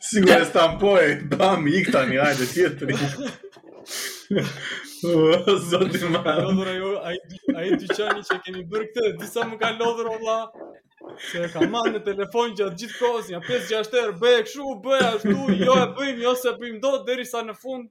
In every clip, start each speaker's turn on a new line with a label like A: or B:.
A: Sigur e stampoj, bam, ik tani, hajde, tjetri. Zoti ma.
B: Lodhur ajo, ai dyqani që kemi bërë këtë, di sa më ka lodhur, o vlla. Se e kam marrë në telefon gjatë gjithë kohës, nja 5-6 herë, bëje kështu, bëje ashtu, jo e bëjmë, jo s'e bëjmë dot, derisa në fund,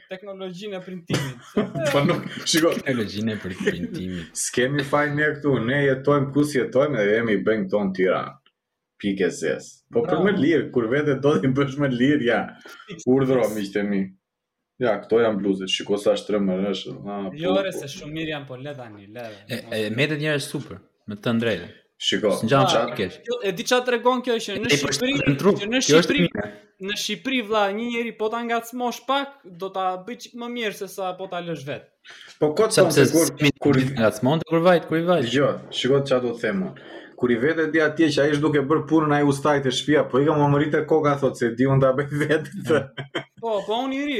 B: teknologjinë e printimit.
A: Po nuk, shiko,
C: teknologjinë e printimit.
A: S'kemi faj ne këtu, ne jetojmë ku s'jetojmë dhe jemi i bëjmë këto në Tiranë. Pikë e zezë. Po për më lirë, kur vete do t'i bësh më lirë, ja. Urdhro, miqtë mi. Ja, këto janë bluzet, shiko sa shtrembër është.
B: Jo,
A: re,
B: se shumë mirë janë, po le tani, le.
C: E, e mbetet njërë super. Me të drejtë.
A: Shiko,
C: s'ngjan
B: ah,
C: çfarë kesh.
B: Kjo e di çfarë tregon kjo që në Shqipëri, që në Shqipëri, në Shqipëri vlla, një njeri po ta ngacmosh pak, do ta bëj çik më mirë se sa po ta lësh vetë.
A: Po kot
C: sa
A: se kur
C: kur i ngacmon kur vajt, kur i vajt.
A: Jo, shiko çfarë do të them unë. Kur i vete ti atje që ai është duke bërë punën ai ustai te shtëpia, po ik a mo më rri te koka thotë se di unë ta bëj vetë.
B: Po, po unë i
C: rri.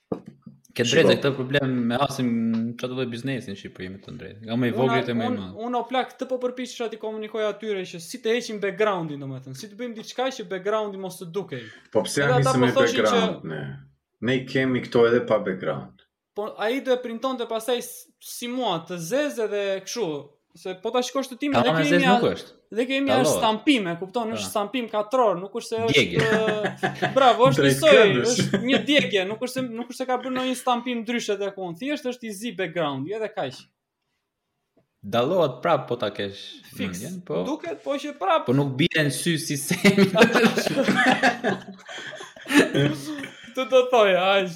C: Ke
B: të drejtë,
C: këtë problem e hasim çfarëdo biznesi në Shqipëri me të drejtë. Nga më i vogël te më i madh.
B: Unë o plak të po përpiqesha t'i komunikoj atyre që si të heqim backgroundin domethënë, si të bëjmë diçka që backgroundi mos të dukej.
A: Po pse
B: ia
A: nise
B: po
A: me background ne? Ne kemi këto edhe pa background.
B: Po ai do e printonte pastaj si mua të zezë dhe kështu, Se po ta shikosh te
C: imja,
B: dhe
C: te
B: imja
C: e
B: zezë
C: nuk është.
B: Edhe te
C: imja
B: është stampim, e kupton, është stampim katror, nuk është se është bravo, është
A: si,
B: është një djegje, nuk është nuk është se ka bërë ndonjë stampim ndryshe te ku. Thjesht është i zi backgroundi, edhe kaq.
C: Dallohet prap po ta kesh.
B: Fix.
C: Po.
B: Duket po që prap.
C: Po nuk bie në sy si se.
B: Të do
A: të
C: thoj, aq.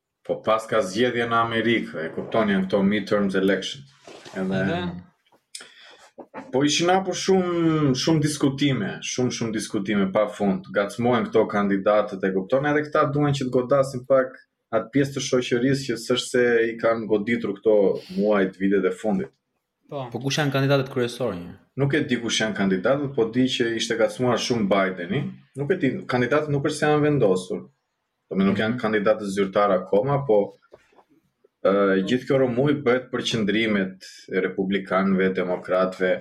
A: Po paska zgjedhje në Amerikë, e kupton janë këto midterms election. Edhe,
B: Edhe?
A: Po ishin hapur shumë shumë diskutime, shumë shumë diskutime pa fund. Gacmohen këto kandidatët, e kupton edhe këta duan që të godasin pak atë pjesë të shoqërisë që s'është se i kanë goditur këto muajt, vitet e fundit.
B: Po.
C: Po kush janë kandidatët kryesorë një?
A: Nuk e di kush janë kandidatët, po di që ishte gacmuar shumë Bideni. Nuk e di, kandidatët nuk është se janë vendosur. Domethënë nuk janë mhm. kandidatët zyrtarë akoma, po uh, gjithë kjo rrëmujë bëhet për qëndrimet e republikanëve, demokratëve.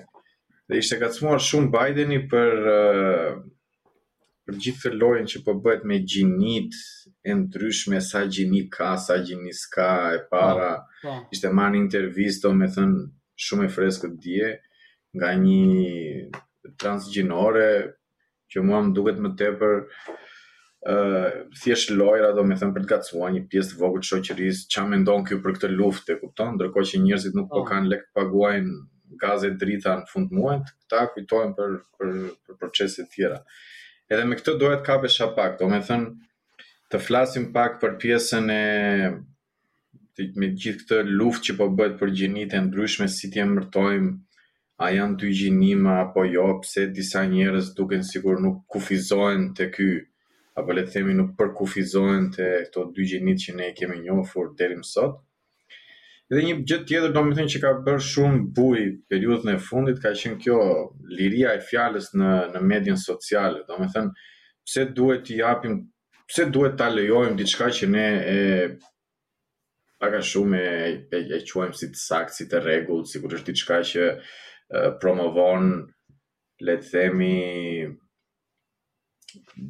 A: Dhe ishte gacmuar shumë Bideni për uh, për gjithë këtë lojën që po bëhet me gjinitë e ndryshme, sa gjini ka, sa gjini s'ka, e para,
B: po, po.
A: ishte marrë një intervistë, domethënë, shumë e freskët dje, nga një transgjinore, që mua më duket më tepër, uh, thjesht lojra, domethënë, për të gacmuar një pjesë të vogël të shoqërisë, ça mendon kjo për këtë luftë, e kupton, ndërkohë që njërzit nuk po,
B: po.
A: kanë lekë të paguajnë gazi e drita në fund muajit, këta kujtojnë për për për procese të tjera. Edhe me këtë doja të kapesha pak, domethënë të flasim pak për pjesën e me gjithë këtë luftë që po bëhet për gjinitë e ndryshme si t'i emërtojmë a janë dy gjini më apo jo, pse disa njerëz duken sikur nuk kufizohen te ky, apo le të themi nuk përkufizohen te këto dy gjinitë që ne kemi njohur deri më sot. Dhe një gjë tjetër, domethënë që ka bërë shumë bujë periudhën e fundit, ka qenë kjo liria e fjalës në, në median sociale. Domethënë, pse duhet t'i japim, pse duhet ta lejojmë diçka që ne e pak a shumë e, e, e quajmë si të saktë, si të rregullt, sikur është diçka që promovon, le të themi,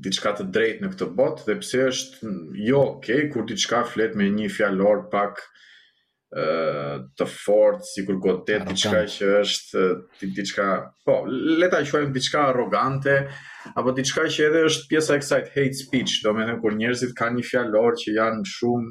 A: diçka të drejtë në këtë botë dhe pse është jo ok kur diçka flet me një fjalor pak të fortë, sikur godet diçka që është diçka, po, le ta quajmë diçka arrogante apo diçka që edhe është pjesë e kësaj hate speech, domethënë kur njerëzit kanë një fjalor që janë shumë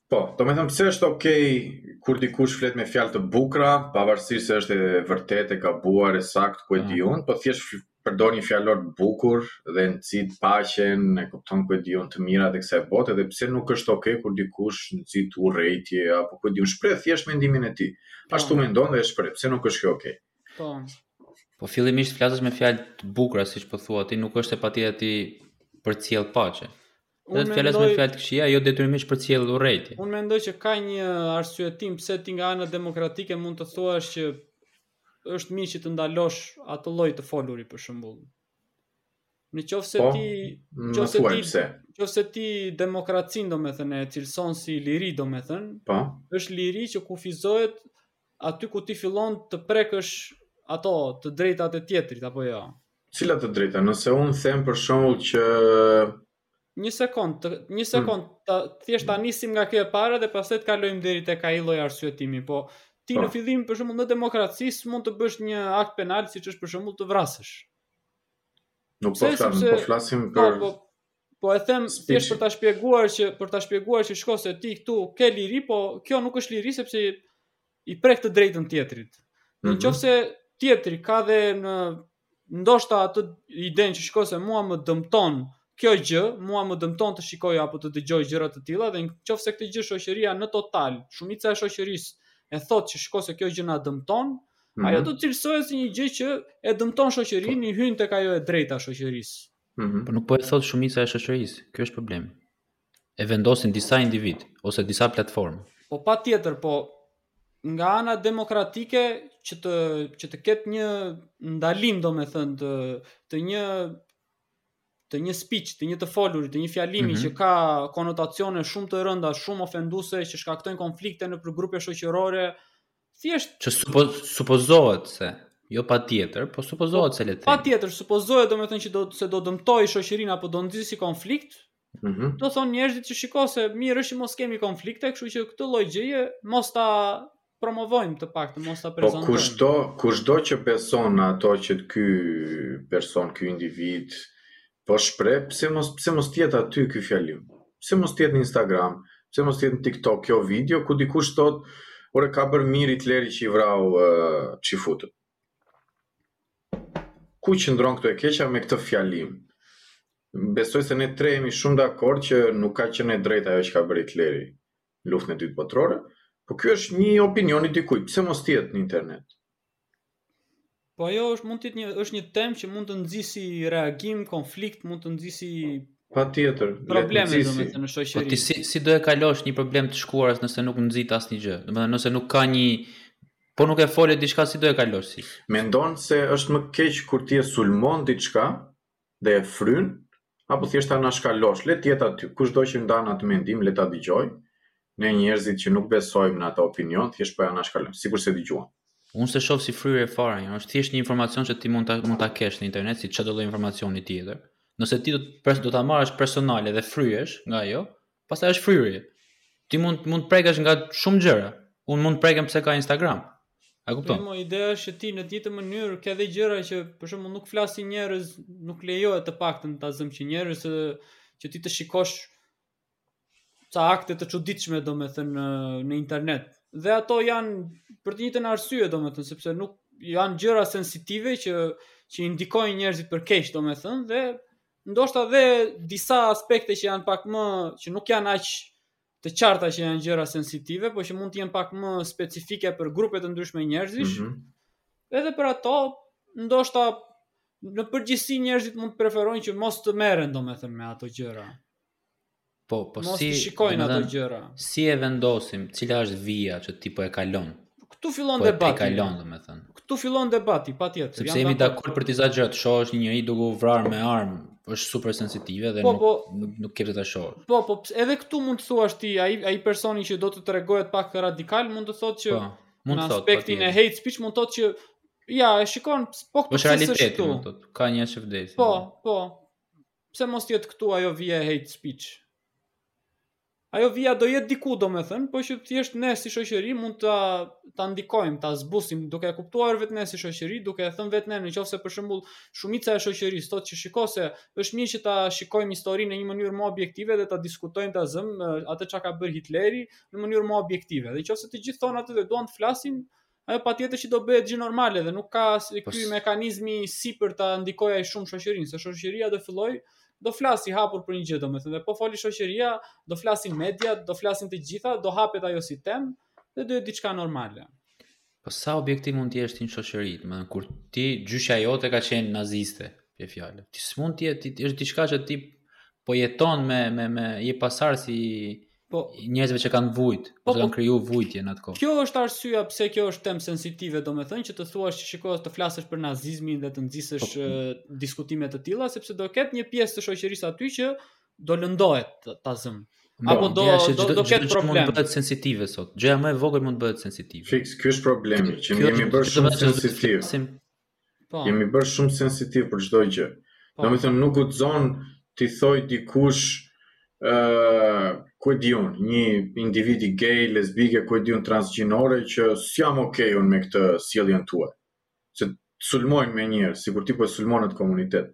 A: Po,
C: domethënë
A: pse është okej, kur dikush flet me fjalë të bukura, pavarësisht se është e vërtetë, e gabuar, e saktë, ku e di mm. unë, po thjesht përdor një fjalor të bukur dhe nxit paqen, e kupton ku e di unë të mira të kësaj bote, dhe pse nuk është okej, kur dikush nxit urrejtje, apo ku e di unë shpreh thjesht mendimin e tij. Po. Ashtu mendon dhe e shpreh, pse nuk është kjo okej.
B: Po.
C: Po fillimisht të flasësh me fjalë të bukura, siç po thua ti, nuk është që patjetër ti përcjell paqe. Dhe të flasësh me fjalë të këqija, jo detyrimisht përcjell urrejtje.
B: Unë mendoj që ka një arsyetim pse ti nga ana demokratike mund të thuash që është mirë që të ndalosh atë lloj të foluri për shembull. Në qoftë se
A: po,
B: ti,
A: në
B: qoftë se ti,
A: në
B: qoftë se ti demokracinë domethënë e cilëson si liri domethënë,
A: po.
B: Është liri që kufizohet aty ku ti fillon të prekësh ato të drejtat e tjetrit apo jo.
A: Cilat të drejta? Nëse unë them për shembull që
B: një sekond, të, një hmm. sekond, hmm. ta, thjesht ta nisim nga kjo e para dhe pastaj të kalojmë deri tek ai lloj arsyetimi, po ti pa.
A: Po.
B: në fillim për shembull në demokraci s'mund të bësh një akt penal siç është për shembull të vrasësh.
A: Nuk po flasim,
B: sepse...
A: po flasim
B: po,
A: për
B: po, po e them thjesht për ta shpjeguar që për ta shpjeguar që shiko se ti këtu ke liri, po kjo nuk është liri sepse i prek të drejtën tjetrit. Në
A: mm -hmm.
B: qoftë se tjetri ka dhe në ndoshta atë idenë që shiko se mua më dëmton kjo gjë, mua më dëmton të shikoj apo të dëgjoj gjëra të tilla dhe në qoftë se këtë gjë shoqëria në total, shumica e shoqërisë e thotë që shiko se kjo gjë na dëmton,
A: mm -hmm.
B: ajo do të cilësohet si një gjë që e dëmton shoqërinë, i hyn tek ajo e drejta e shoqërisë.
A: Mm -hmm.
C: Po nuk po e thotë shumica e shoqërisë. Kjo është problemi. e vendosin disa individë ose disa platformë.
B: Po patjetër, po nga ana demokratike që të që të ketë një ndalim domethënë të të një të një speech, të një të folurit, të një fjalimi
A: mm -hmm.
B: që ka konotacione shumë të rënda, shumë ofenduese që shkaktojnë konflikte nëpër grupe shoqërore, thjesht
C: që supo, supozohet se jo patjetër, po supozohet po, se le të.
B: Patjetër supozohet domethënë që se do dëmtoj shoqërinë apo do nxisi konflikt,
A: Mm -hmm.
B: Do thonë njerëzit që shiko se mirë është që mos kemi konflikte, kështu që këtë lloj gjëje mos ta promovojmë të paktën mos ta
A: po,
B: prezantojmë.
A: Po kushdo, kushdo që beson ato që ky person, ky individ po shpreh, pse mos pse mos të jetë aty ky fjalim? Pse mos të jetë në Instagram? Pse mos të jetë në TikTok kjo video ku dikush thotë, "Ore ka bërë mirë Hitleri që i vrau uh, çifutët." Ku qëndron këtu e keqja me këtë fjalim? Besoj se ne tre jemi shumë dakord që nuk ka qenë e drejtë ajo që ka bërë Hitleri në luftën e dytë botërore, por ky është një opinion i dikujt, pse mos të jetë në internet?
B: Po ajo është mund të jetë një është një temë që mund të nxisi reagim, konflikt, mund të
A: nxisi patjetër,
B: probleme domethënë në shoqëri.
C: Po ti si, si do e kalosh një problem të së shkuarës nëse nuk nxit asnjë gjë? Domethënë nëse nuk ka një... Po nuk e fole diçka si do e kalosh si?
A: Mendon se është më keq kur ti e sulmon diçka, dhe e fryn apo thjesht ta anashkalosh, le të jetë aty, kushdo që ndan atë mendim le ta dëgjojë, ne njerëzit që nuk besojmë në atë opinion thjesht po e anashkalojmë, sikur s'e dëgjuam.
C: Unë s'e shoh si fryrje fare, jo, është thjesht një informacion që ti mund ta mund ta kesh në internet si çdo lloj informacioni tjetër. Nëse ti do të do ta marrësh personale dhe fryhesh nga ajo, Pastaj është fryrje. Ti mund mund të prekesh nga shumë gjëra. Unë mund të prekem pse ka Instagram. A kupton?
B: Po, ideja është që ti në të njëjtën mënyrë ke dhe gjëra që për shembull nuk flasin njerëz, nuk lejohet të paktën ta zëm që njerëz që ti të shikosh ca akte të çuditshme domethënë në internet. Dhe ato janë për të njëjtën arsye domethënë sepse nuk janë gjëra sensitive që që i ndikojnë njerëzit për keq domethënë dhe Ndoshta dhe disa aspekte që janë pak më që nuk janë aq të qarta që janë gjëra sensitive, por që mund të jenë pak më specifike për grupe të ndryshme njerëzish.
A: Mm -hmm.
B: Edhe për ato ndoshta në përgjithësi njerëzit mund të preferojnë që mos të merren domethënë me ato gjëra.
C: Po, po
B: Mos t'i shikojnë ato gjëra.
C: Si e vendosim cila është vija që ti po e kalon?
B: Këtu fillon
C: po
B: debati.
C: Po e kalon, domethënë.
B: Këtu fillon debati, patjetër.
C: Sepse jemi
B: dakord
C: për disa gjëra të shohësh një njeri duke u vrarë me armë, është super sensitive dhe
B: po,
C: nuk,
B: po,
C: nuk nuk ke të shohësh.
B: Po, po, edhe këtu mund të thuash ti, ai ai personi që do të tregohet pak radikal mund të thotë që
C: po, mund të thotë në
B: aspektin e hate speech mund të thotë që ja, e shikon po ky
C: është realiteti, mund të thotë, ka njerëz që vdesin.
B: Po, po. Pse mos të jetë këtu ajo vija e hate speech? Ajo vija do jetë diku, domethënë, po që thjesht ne si shoqëri mund ta ndikojmë, ta zbusim, duke e kuptuar vetë ne si shoqëri, duke e thënë vetë ne në qoftë se për shëmbull shumica e shoqërisë thotë që shiko se është mirë që ta shikojmë historinë në një mënyrë më objektive dhe ta diskutojmë ta zëmë atë ça ka bërë Hitleri në mënyrë më objektive. Dhe qoftë se të gjithë thonë atë dhe duan të flasin, Ajo patjetër që do bëhet gjë normale dhe nuk ka
C: po
B: ky mekanizmi sipër ta ndikojë ai shumë shoqërinë, se shoqëria do fillojë do flasi hapur për një gjë, domethënë, dhe po foli shoqëria, do flasin mediat, do flasin të gjitha, do hapet ajo si temë, dhe do jetë diçka normale.
C: Po sa objektiv mund të jesh ti në shoqëri, domethënë kur ti gjyshja jote ka qenë naziste, për fjalë. Ti s'mund të jetë, ti është diçka që ti po jeton me me me je pasardhës i
B: Po,
C: njerëzve që kanë vujt,
B: po, po,
C: kanë po. kriju vujtje në atë kohë.
B: Kjo është arsyeja pse kjo është temë sensitive, domethënë që të thuash që shiko të flasësh për nazizmin dhe të nxisësh
C: po,
B: po. diskutime të tilla, sepse do ketë një pjesë të shoqërisë aty që do lëndohet ta zëm. Jo, apo do
C: gjë,
B: do, do ketë problem.
C: Mund të bëhet sensitive sot. Gjëja më e vogël mund të bëhet sensitive.
A: Fiks, ky është problemi, që
C: ne
A: jemi bërë shumë sensitiv.
B: Po.
A: Jemi bërë shumë sensitiv për çdo gjë.
B: Po.
A: Domethënë nuk guxon t'i thojë dikush ë uh, ku e di unë, një individi gay, lesbike, ku e di unë transgjinore që s'jam okay unë me këtë sjelljen tuaj. Se të sulmojnë menjëherë, sikur ti po e sulmon atë komunitet.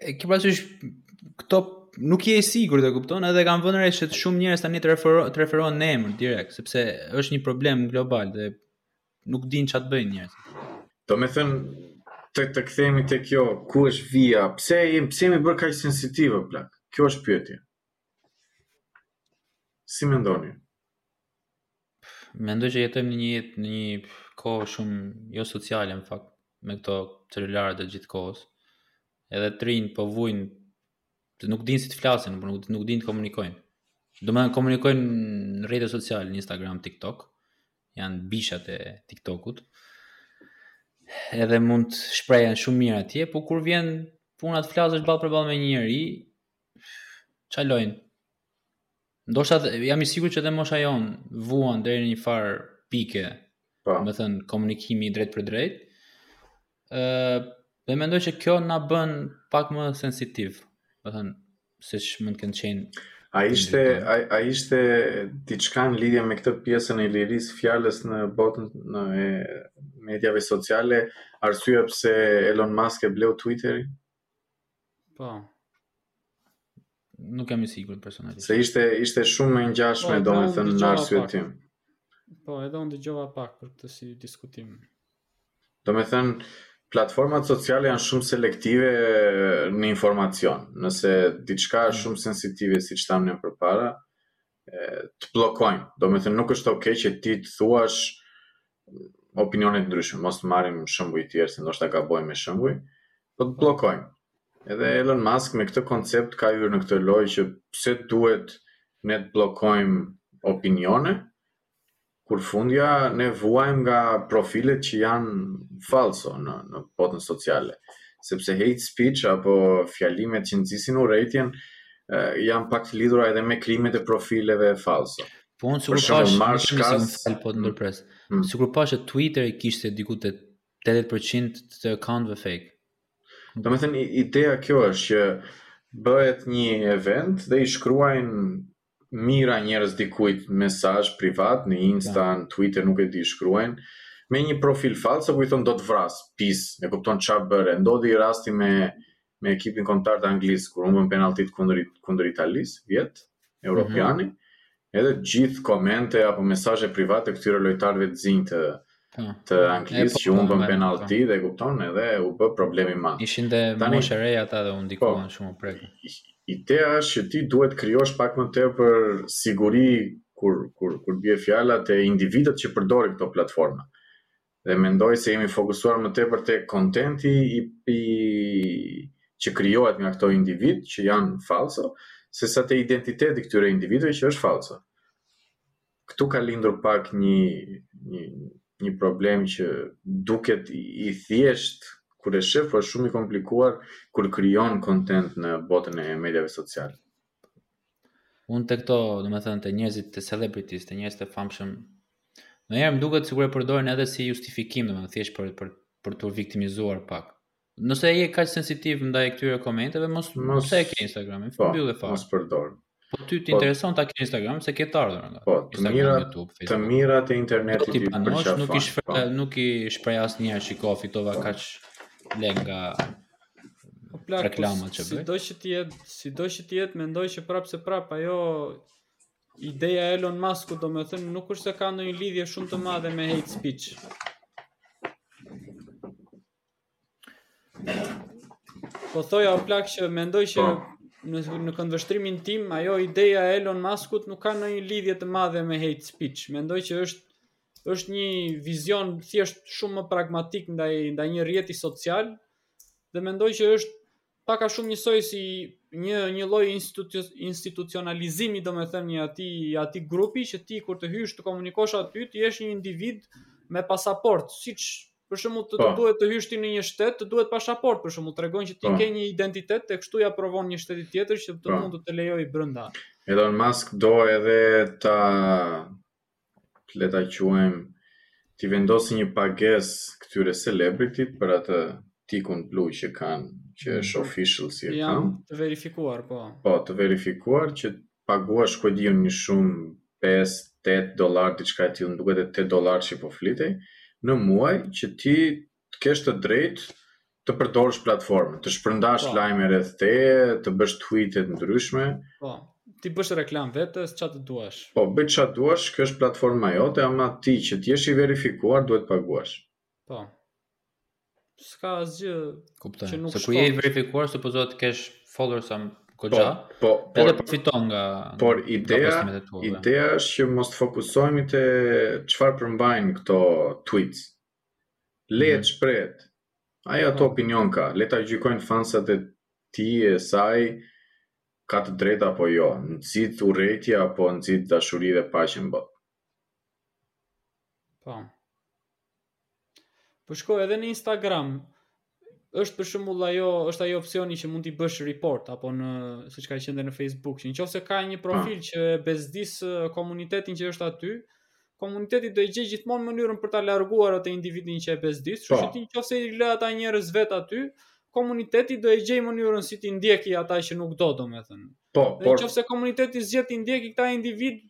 C: e ke parasysh këto nuk je i sigurt e kupton edhe kam vënë re se shumë njerëz tani të referohen të referohen në emër direkt sepse është një problem global dhe nuk din ça të bëjnë
A: njerëz. Domethënë të të kthehemi te kjo, ku është vija? Pse jemi pse jemi bërë kaq sensitivë plak? Kjo është pyetja. Si mendoni?
C: Mendoj që jetojmë në një jetë në një kohë shumë jo sociale në fakt, me këto celularë gjithë kohës. Edhe të rinjtë po vujnë të nuk dinë si të flasin, por nuk nuk dinë të komunikojnë. Domethënë komunikojnë në rrjete sociale, në Instagram, TikTok, janë bishat e TikTokut. Edhe mund të shprehen shumë mirë atje, por kur vjen puna të flasësh ballë për ballë me një njeri, Çalojnë? Ndoshta jam i sigurt që edhe mosha jonë vuan deri në një farë pike.
A: Po.
C: Domethënë komunikimi i drejtpërdrejtë. Ë uh, dhe mendoj që kjo na bën pak më sensitiv. Domethënë siç mund të kenë qenë
A: A ishte a, a ishte diçka në lidhje me këtë pjesën e lirisë së fjalës në botën në e, mediave sociale, arsyeja pse Elon Musk e bleu Twitter-in?
B: Po.
C: Nuk jam i sigurt personalisht.
A: Se ishte ishte shumë e ngjashme
B: po,
A: domethënë në arsyetim.
B: Po, edhe unë dëgjova pak për këtë si diskutim.
A: Domethënë platformat sociale janë shumë selektive në informacion. Nëse diçka është mm. shumë sensitive siç thamë ne përpara, të bllokojnë. Domethënë nuk është okay që ti të thuash opinione të ndryshme, mos të marrim shembuj të tjerë se ndoshta gabojmë me shembuj, po të bllokojnë. Edhe Elon Musk me këtë koncept ka hyrë në këtë lojë që pse duhet ne të bllokojmë opinione, kur fundja ne vuajmë nga profilet që janë falso në, në botën sociale. Sepse hate speech apo fjalimet që nxisin urrejtjen janë pak të lidhura edhe me krimet e profileve falso.
C: Po unë sikur
A: pashë,
C: më fal se po të
A: mm.
C: ndërpres.
A: Mm.
C: Sikur pashë Twitter i kishte diku te 80% të accounteve fake.
A: Domethënë, ideja kjo është që bëhet një event dhe i shkruajnë mijëra njerëz dikujt mesazh privat në Insta, në Twitter, nuk e di shkruajnë me një profil falso ku i thonë do të vras, pis, e kupton çfarë bëre. Ndodhi rasti me me ekipin kombëtar të Anglisë kur humbën penalltitë kundër kundër Italisë, vjet, mhm. Europiani, mm -hmm. edhe gjithë komente apo mesazhe private këtyre lojtarëve të zinj të
C: po.
A: të Anglisë
C: po,
A: që humbën
C: po,
A: penallti dhe e kupton edhe u bë problem i madh.
C: Ishin dhe
A: Tani,
C: moshë e re ata dhe u ndikuan po, shumë prek.
A: Ideja është që ti duhet të krijosh pak më tepër siguri kur kur kur bie fjala te individët që përdorin këto platforma. dhe mendoj se jemi fokusuar më tepër te kontenti i, i që krijohet nga këto individë që janë falso, sesa te identiteti i këtyre individëve që është falso. Këtu ka lindur pak një një një problem që duket i thjeshtë kur e shef, po është shumë i komplikuar kur krijon kontent në botën e mediave sociale.
C: Unë te këto, domethënë, te njerëzit te celebrities, te njerëzit e famshëm, ndonjëherë më duket sikur e përdorin edhe si justifikim, domethënë thjesht për, për, për t'u viktimizuar pak. Nëse je kaq sensitiv ndaj këtyre komenteve, mos
A: mos
C: e ki Instagramin,
A: po,
C: mbylle fare.
A: Mos përdor.
C: Po ty të
A: po,
C: intereson ta kesh Instagram se ke të ardhura nga.
A: Po, të mira,
C: YouTube, Facebook.
A: Të mirat e internetit i
C: përqafon. Nuk i shpre,
A: po.
C: nuk i shpreh asnjëherë shiko fitova kaq lek nga
B: Po plak,
C: reklamat që bëj.
B: Sido që të jetë, sido që të jetë, mendoj që prapë se prapë ajo ideja e Elon Muskut, domethënë, nuk është se ka ndonjë lidhje shumë të madhe me hate speech. Po thoja o plak që mendoj që në në këndvështrimin tim ajo ideja e Elon Muskut nuk ka ndonjë lidhje të madhe me hate speech. Mendoj që është është një vizion thjesht shumë më pragmatik ndaj ndaj një rrjeti social dhe mendoj që është pak a shumë njësoj si një një lloj institu, institucionalizimi domethënë i atij i atij grupi që ti kur të hysh të komunikosh aty ti të jesh një individ me pasaportë siç për shembull të, të
A: po.
B: duhet të hysh ti në një shtet të duhet pasaportë për shembull tregon që ti
A: po.
B: ke një identitet dhe kështu ia provon një shteti tjetër që të
A: po.
B: mund të të lejojë brenda
A: Elon Musk do edhe ta le ta quajmë, t'i vendosi një pagesë këtyre celebrity-t për atë tikun blu që kanë, që mhm. është official si e ka.
B: Të verifikuar, po.
A: Po, të verifikuar që të paguash ku e di unë një shumë 5-8 dollarë diçka e tillë, duket 8 dollarë që po flitej në muaj që ti të kesh të drejtë të përdorësh platformën, të shpërndash
B: po.
A: lajme rreth teje, të bësh tweete të ndryshme.
B: Po. T'i bësh reklamë vetes, çfarë të duash?
A: Po, bëj çfarë duash, kjo është platforma jote, ama ti që të jesh i verifikuar duhet të paguash.
B: Po. S'ka asgjë
C: Kuptoj.
B: që nuk shkon.
C: Se kur je i verifikuar, supozohet të kesh followersa goxha.
A: Po,
C: po,
A: po,
C: edhe përfiton nga
A: Por ideja, ideja është që mos të fokusohemi te çfarë përmbajnë këto tweets. Le
C: të
A: shprehet. Ai
B: atë
A: opinion ka, le ta gjykojnë fansat e tij e saj ka të drejtë apo jo, nxit urrejtje apo nxit dashuri dhe paqe në botë.
B: Po. Po shko edhe në Instagram, është për shembull ajo është ajo opsioni që mund t'i bësh report apo në siç ka qenë në Facebook, që në qoftë se ka një profil ah. që e bezdis komunitetin që është aty, komuniteti do e gjejë gjithmonë mënyrën për ta larguar atë individin që e bezdis, kështu
A: po.
B: që ti në qoftë se i lë ata njerëz vetë aty, komuniteti do e gjejë mënyrën si t'i ndjeki ata që nuk do, domethënë.
A: Po, por
B: në qoftë se komuniteti zgjedh t'i ndjeki këta individë,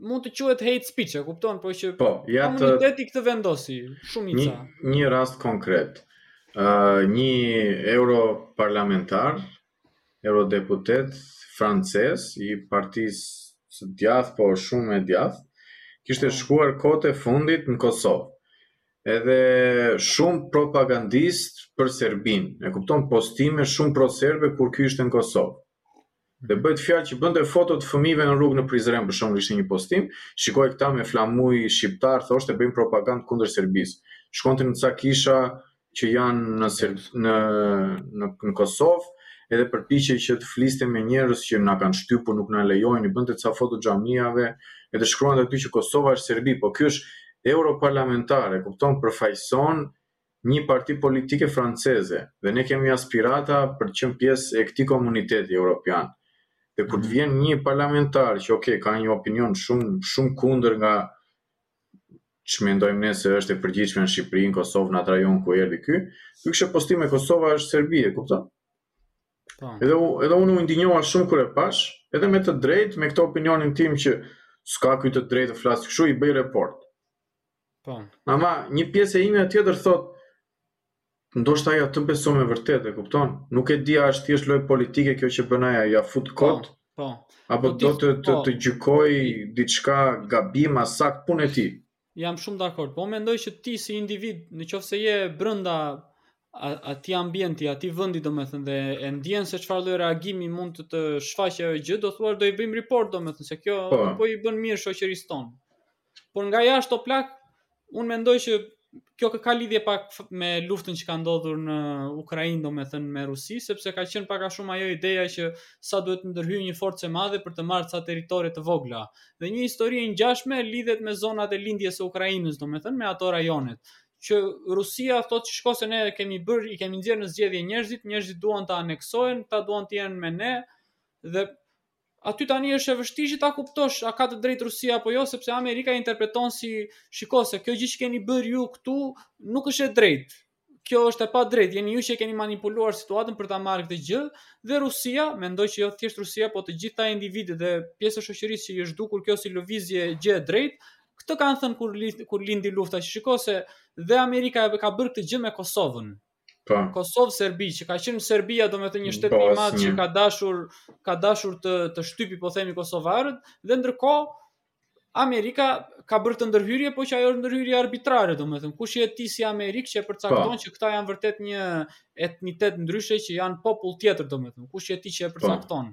B: mund të quhet hate speech, e kupton, por që
A: po, ja të...
B: komuniteti këtë vendosi, shumica.
A: Një, një rast konkret. Ë uh, një europarlamentar, eurodeputet francez i partisë së djathtë, po shumë e djathtë, kishte
B: po.
A: shkuar kohët e fundit në Kosovë. Edhe shumë propagandist për Serbinë. E kupton postime shumë pro serbe kur ky ishte në Kosovë. dhe bëhet fjalë që bënte foto të fëmijëve në rrugë në Prizren, për shembull ishte një postim, shikoji këta me flamuj shqiptarë thoshte bëjnë propagandë kundër Serbisë. Shkonte në ca kisha që janë në Serb, në në, në Kosovë, edhe përpiqej që të fliste me njerëz që na kanë shtypur, nuk na lejojnë, i bënte ca foto xhamiave, edhe shkruante aty që Kosova është Serbi, po ky është europarlamentar, e kupton, përfaqëson nji parti politike franceze dhe ne kemi aspirata për të qenë pjesë e këtij komuniteti europian dhe kur të vjen nji parlamentar që ok ka një opinion shumë shumë kundër nga ç'mendojmë ne se është e përgjithshme në Shqipëri në Kosovë në atë rajon kur erdhi ky ky kishte postime Kosova është Serbi e kupton
B: po.
A: edhe edhe unë u indinjua shumë kur e pash edhe me të drejtë me këtë opinionin tim që s'ka ky të drejtë të flasë kështu i bëj report
B: Po.
A: Ama, një pjesë e imja tjetër thotë ndoshta ajo e beson me vërtetë, e kupton? Nuk e di a është thjesht lojë politike kjo që bën ajo, ja fut po, kot.
B: Po.
A: Apo
B: po,
A: do të të,
B: po.
A: të gjykoj diçka gabim a saktë punë e tij.
B: Jam shumë dakord, po mendoj që ti si individ, në qoftë se je brenda atij ambienti, atij vendi domethënë dhe e ndjen se çfarë lloj reagimi mund të të shfaqë ajo gjë, do thua do i bëjmë report domethënë se kjo
A: po,
B: po i bën mirë shoqërisë tonë. Por nga jashtë o plak, unë mendoj që kjo ka lidhje pak me luftën që ka ndodhur në Ukrainë, do me thënë me Rusi, sepse ka qenë pak a shumë ajo ideja që sa duhet të ndërhyjë një forcë e madhe për të marrë ca territore të vogla. Dhe një histori e ngjashme lidhet me zonat e lindjes së Ukrainës, do me thënë me ato rajonet që Rusia thotë që shiko se ne kemi bërë, i kemi nxjerrë në zgjedhje njerëzit, njerëzit duan të aneksohen, ta duan të jenë me ne dhe aty tani është e vështirë që ta kuptosh a ka të drejtë Rusia apo jo, sepse Amerika e interpreton si shiko se kjo gjë që keni bërë ju këtu nuk është e drejtë. Kjo është e padrejtë, jeni ju që e keni manipuluar situatën për ta marrë këtë gjë dhe Rusia, mendoj që jo thjesht Rusia, po të gjithë individët dhe pjesë e shoqërisë që i është dukur kjo si lëvizje gjë e drejtë, këtë kanë thënë kur kur lindi lufta, që shiko se dhe Amerika e ka bërë këtë gjë me Kosovën.
A: Po.
B: Kosovë Serbi, që ka qenë Serbia domethënë një shtet më i madh që ka dashur ka dashur të të shtypi po themi kosovarët dhe ndërkohë Amerika ka bërë atë ndërhyrje, po që ajo është ndërhyrje arbitrare, domethënë, kush je ti si Amerikë që e përcakton
A: pa.
B: që këta janë vërtet një entitet ndryshe që janë popull tjetër, domethënë, kush je ti që e përcakton.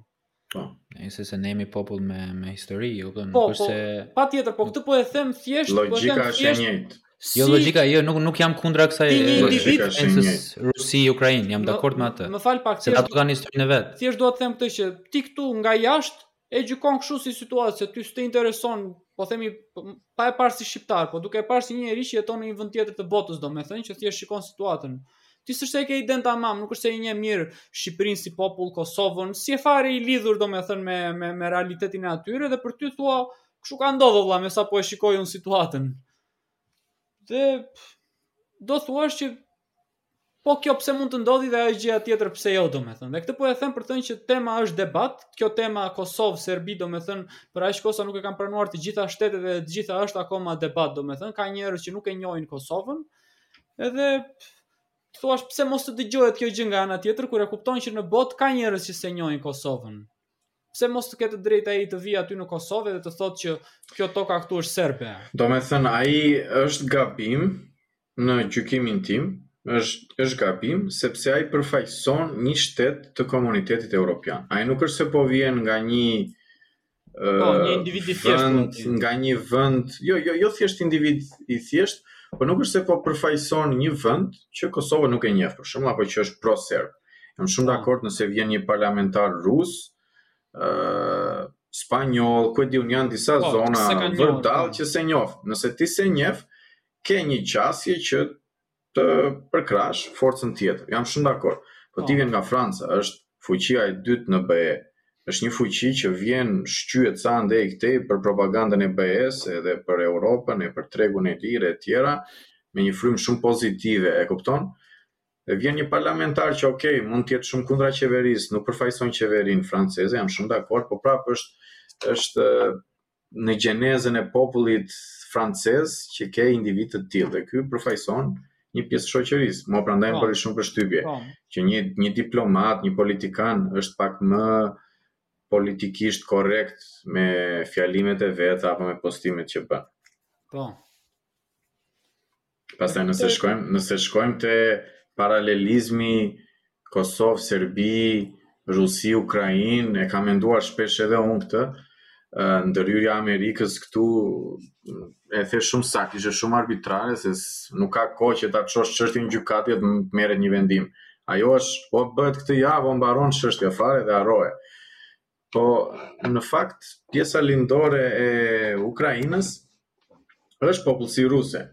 A: Po.
C: Ne se se ne jemi popull me me histori, e kupton?
B: Po,
C: nuk është po, se
B: patjetër, po këtë po e them thjesht, po e them thjesht.
A: Logjika është e njëjtë.
C: Jo si... logjika, jo, nuk nuk jam kundra kësaj
A: logjikës
C: Rusi Ukrainë, jam dakord me atë.
B: Më fal pak,
C: se ato kanë historinë e vet.
B: Thjesht dua të them këtë që ti këtu nga jashtë e gjykon kështu si situatë se ty s'të intereson, po themi pa e parë si shqiptar, po duke e parë si një njeri që jeton në një vend tjetër të botës, domethënë që thjesht shikon situatën. Ti s'është se e ke idenë tamam, nuk është se i njeh mirë Shqipërinë si popull, Kosovën, s'je fare i lidhur do me thënë me, me, me realitetin e atyre dhe për ty thua, kështu ka ndodhë vla me sa po e shikoj unë situatën. Dhe do thua që po kjo pse mund të ndodhi dhe ajo gjëja tjetër pse jo do me thënë. Dhe këtë po e them për të thënë që tema është debat, kjo tema Kosovë, Serbi do me thënë, për aq kohë sa nuk e kanë pranuar të gjitha shtetet dhe të gjitha është akoma debat do me thënë, ka njerëz që nuk e njohin Kosovën, Edhe thuash pse mos të dëgjohet kjo gjë nga ana tjetër kur e kupton që në botë ka njerëz që s'e njohin Kosovën. Pse mos të ketë drejt ai të vijë aty në Kosovë dhe të thotë që kjo toka këtu është serbe?
A: Domethënë, ai është gabim në gjykimin tim, është është gabim sepse ai përfaqëson një shtet të komunitetit evropian. Ai nuk është se po vjen nga një
B: Po, një individ i thjeshtë. Vënd,
A: nga një vënd, jo, jo, jo thjesht individ i thjeshtë, po nuk është se po përfaqëson një vënd që Kosovën nuk e njef, për shembull, apo që është pro-serb. Jam shumë
B: po.
A: dakord nëse vjen një parlamentar rus, uh, spanjol, ku e di unë, janë disa
B: po,
A: zona vërdallë
B: po.
A: që s'e njofin. Nëse ti s'e njef, ke një qasje që të përkrahësh forcën tjetër. Jam shumë dakord. Po ti
B: po.
A: vjen nga Franca, është fuqia e dytë në BE. Është një fuqi që vjen shqyet sa andej këtej për propagandën e BE-s, edhe për Europën, e për tregun e lirë e tjera, me një frymë shumë pozitive, e kupton? Dhe vjen një parlamentar që, ok, mund të jetë shumë kundra qeverisë, nuk përfaqëson qeverinë franceze, jam shumë dakord, po prapë është në gjenezën e popullit francez që ke individë të tillë dhe ky përfaqëson një pjesë shoqërisë. Mo prandaj më
B: po.
A: bëri shumë përshtypje
B: po.
A: që një një diplomat, një politikan është pak më politikisht korrekt me fjalimet e veta apo me postimet që bën.
B: Po.
A: Pastaj nëse shkojmë, nëse shkojmë te paralelizmi Kosovë, Serbi, Rusi, Ukrainë, e kam menduar shpesh edhe unë këtë, ndërhyrja e Amerikës këtu e the shumë sakt, ishte shumë arbitrare se nuk ka kohë që ta çosh çështjen n'gjykatë, të merret një vendim. Ajo është o bëhet këtë javë, o mbaron çështja fare dhe harrohet. Po, në fakt, pjesa lindore e Ukrainës është popullsi ruse.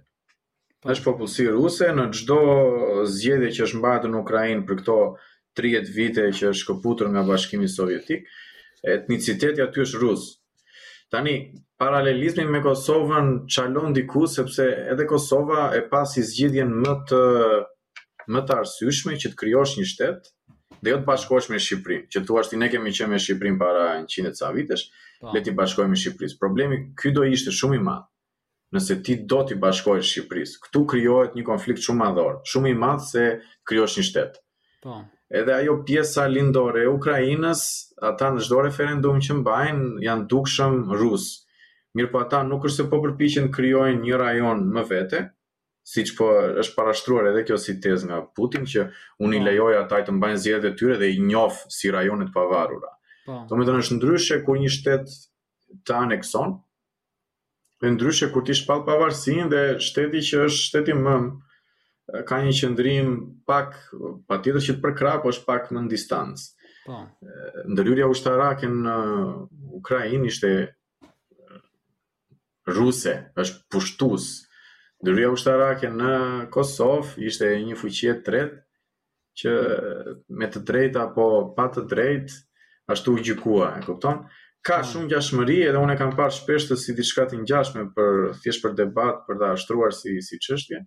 B: Po.
A: është popullsi ruse në çdo zgjedhje që është mbajtur në Ukrainë për këto 30 vite që është shkëputur nga Bashkimi Sovjetik, etniciteti aty është rus. Tani, paralelizmi me Kosovën çalon diku sepse edhe Kosova e pasi zgjidhjen më të më të arsyeshme që të krijosh një shtet dhe jo të bashkohesh me Shqipërinë. Që thuash ti ne kemi qenë me Shqipërinë para 100 e ca vitesh,
B: po.
A: le t'i bashkohemi Shqipërisë. Problemi ky do ishte shumë i madh. Nëse ti do t'i bashkohesh Shqipërisë, këtu krijohet një konflikt shumë madhor, shumë i madh se të krijosh një shtet.
B: Po.
A: Edhe ajo pjesa lindore e Ukrainës, ata në çdo referendum që mbajnë janë dukshëm rusë. Mirëpo ata nuk është se po përpiqen të krijojnë një rajon më vete, siç po është parashtruar edhe kjo si tezë nga Putin që unë i lejoj ata të mbajnë zgjedhjet e tyre dhe i njoh si rajone të pavarura.
B: Po.
A: Domethënë është ndryshe kur një shtet të anekson, e ndryshe kur ti shpall pavarësinë dhe shteti që është shteti mëmë ka një qëndrim pak patjetër që të përkrah, po është pak më në distancë.
B: Po.
A: Ndërhyrja ushtarake në Ukrainë ishte ruse është pushtues. Ndërhyrja ushtarake në Kosovë ishte një fuqi e tretë që me të drejtë apo pa të drejtë ashtu u gjykua, e kupton? Ka
B: po.
A: shumë ngjashmëri edhe unë e kam parë shpesh si diçka të ngjashme për thjesht për debat, për ta shtruar si si çështje.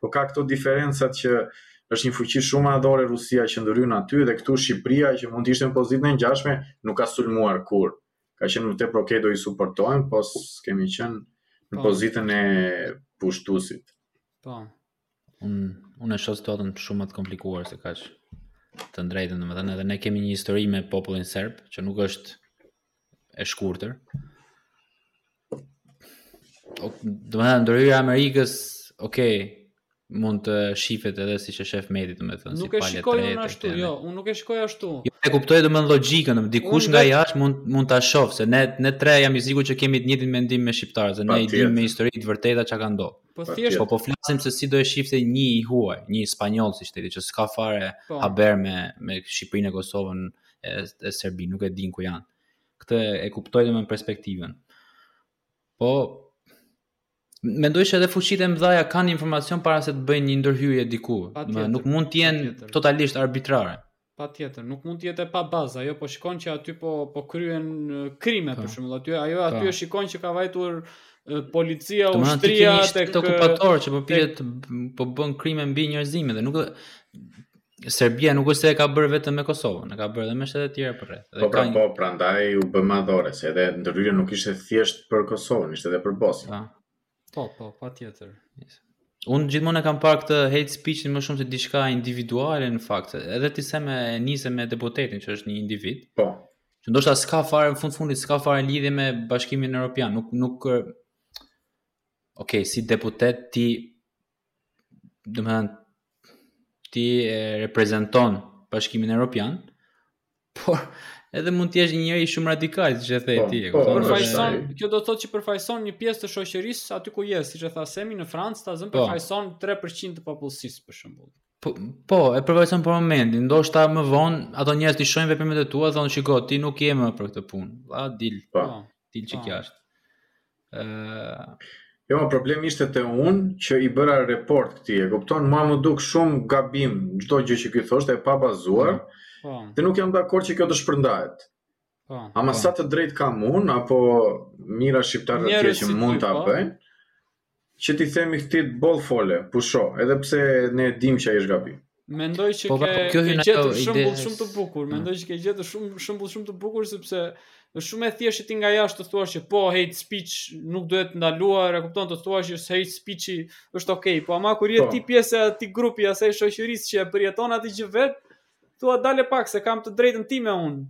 A: Po ka këto diferencat që është një fuqi shumë madhore Rusia që ndërhyn aty dhe këtu Shqipëria që mund të ishte në pozitë të ngjashme nuk ka sulmuar kurrë. ka qenë më tepër ok do i suportojmë po s'kemi qenë në
B: po.
A: pozitën e pushtuesit
B: po
C: unë unë e shoh situatën shumë më të komplikuar se kaq të drejtën domethënë edhe ne kemi një histori me popullin serb që nuk është e shkurtër domethënë ndërhyrja e Amerikës, okay, mund të shifet edhe siç e shef Medi, domethënë si palë.
B: Nuk e shikoj unë ashtu, jo, unë nuk e shikoj ashtu.
C: Jo, e kuptoj domethënë logjikën, dikush nga jashtë mund mund ta shohë se ne ne tre jam i sigurt që kemi të njëjtin mendim ne shqiptarët, se ne i dimë me histori të vërteta çka ka ndodhur.
B: Po thjesht
C: po po flasim se si do e shifte një i huaj, një spanjoll si i thonë që s'ka fare
B: po.
C: haber me me Shqipërinë e Kosovën e, e Serbinë, nuk e din ku janë. Këtë e kuptoj domethënë perspektivën. Po, mendoj që edhe fuqitë e mëdhaja kanë informacion para se të bëjnë një ndërhyrje diku. Më, nuk mund të jenë totalisht arbitrare.
B: Patjetër, nuk mund të jetë e pabazë, ajo po shikon që aty po, po kryen krime, për shembull, aty, ajo
C: po.
B: aty e shikon që ka vajtur policia, ushtria,
C: të këtë okupator që po pjetë, po bën krime mbi njerëzimin dhe nuk Serbia nuk është se e ka bërë vetëm me Kosovën, e ka bërë edhe me shtetet e tjera përreth.
A: Po pra, po, prandaj u bë madhore, se edhe ndërhyrja nuk ishte thjesht për Kosovën, ishte edhe për Bosnjën.
B: Po, po, po, patjetër.
C: Yes. Unë gjithmonë e kam parë këtë hate speech më shumë si diçka individuale në fakt, edhe ti Sem e nise me deputetin që është një individ.
A: Po.
C: Që ndoshta s'ka fare në fund fundit, s'ka fare lidhje me Bashkimin Evropian, nuk nuk Okej, okay, si deputet ti domethënë ti e reprezenton Bashkimin Evropian, por edhe mund të jesh një njeri shumë radikal, siç e the
A: po,
C: ti, e
A: po,
C: kupton?
B: Përfaqëson, kjo do të thotë që përfaqëson një pjesë të shoqërisë, aty ku je, siç e tha Semi në Francë, ta zëmë
C: po.
B: përfaqëson 3% të popullsisë për shembull.
C: Po, po, e përfaqëson për momentin, ndoshta më vonë ato njerëz t'i shohin veprimet e tua, thonë shiko, ti nuk je më për këtë punë. Vlla dil.
A: Po.
C: Dil çik jashtë.
A: Jo, problemi ishte te unë që i bëra report këtij, e kupton, mua m'u duk shumë gabim, çdo gjë që ky thoshte e pabazuar,
B: po.
A: dhe nuk jam dakord që kjo të shpërndahet.
B: Po,
A: Ama
C: po.
A: sa të drejtë kam unë, apo mijëra shqiptarë të
B: tjerë
A: që mund ta bëjnë, që t'i themi këtij boll fole, pusho, edhe pse ne e dimë që ai është gabim.
B: Mendoj që
C: po, pra, ke, kjo
B: ke gjetur shembull shumë të bukur. Mm. Mendoj që ke gjetur shumë shembull shumë të bukur sepse është shumë e thjeshtë ti nga jashtë të thuash që po hate speech nuk duhet ndaluar, e kupton të thuash që hate speech është okay, po ama kur je
A: po.
B: ti pjesë e atij grupi, asaj shoqërie që e përjeton atë gjë vetë, thua dale pak se kam të drejtën time unë.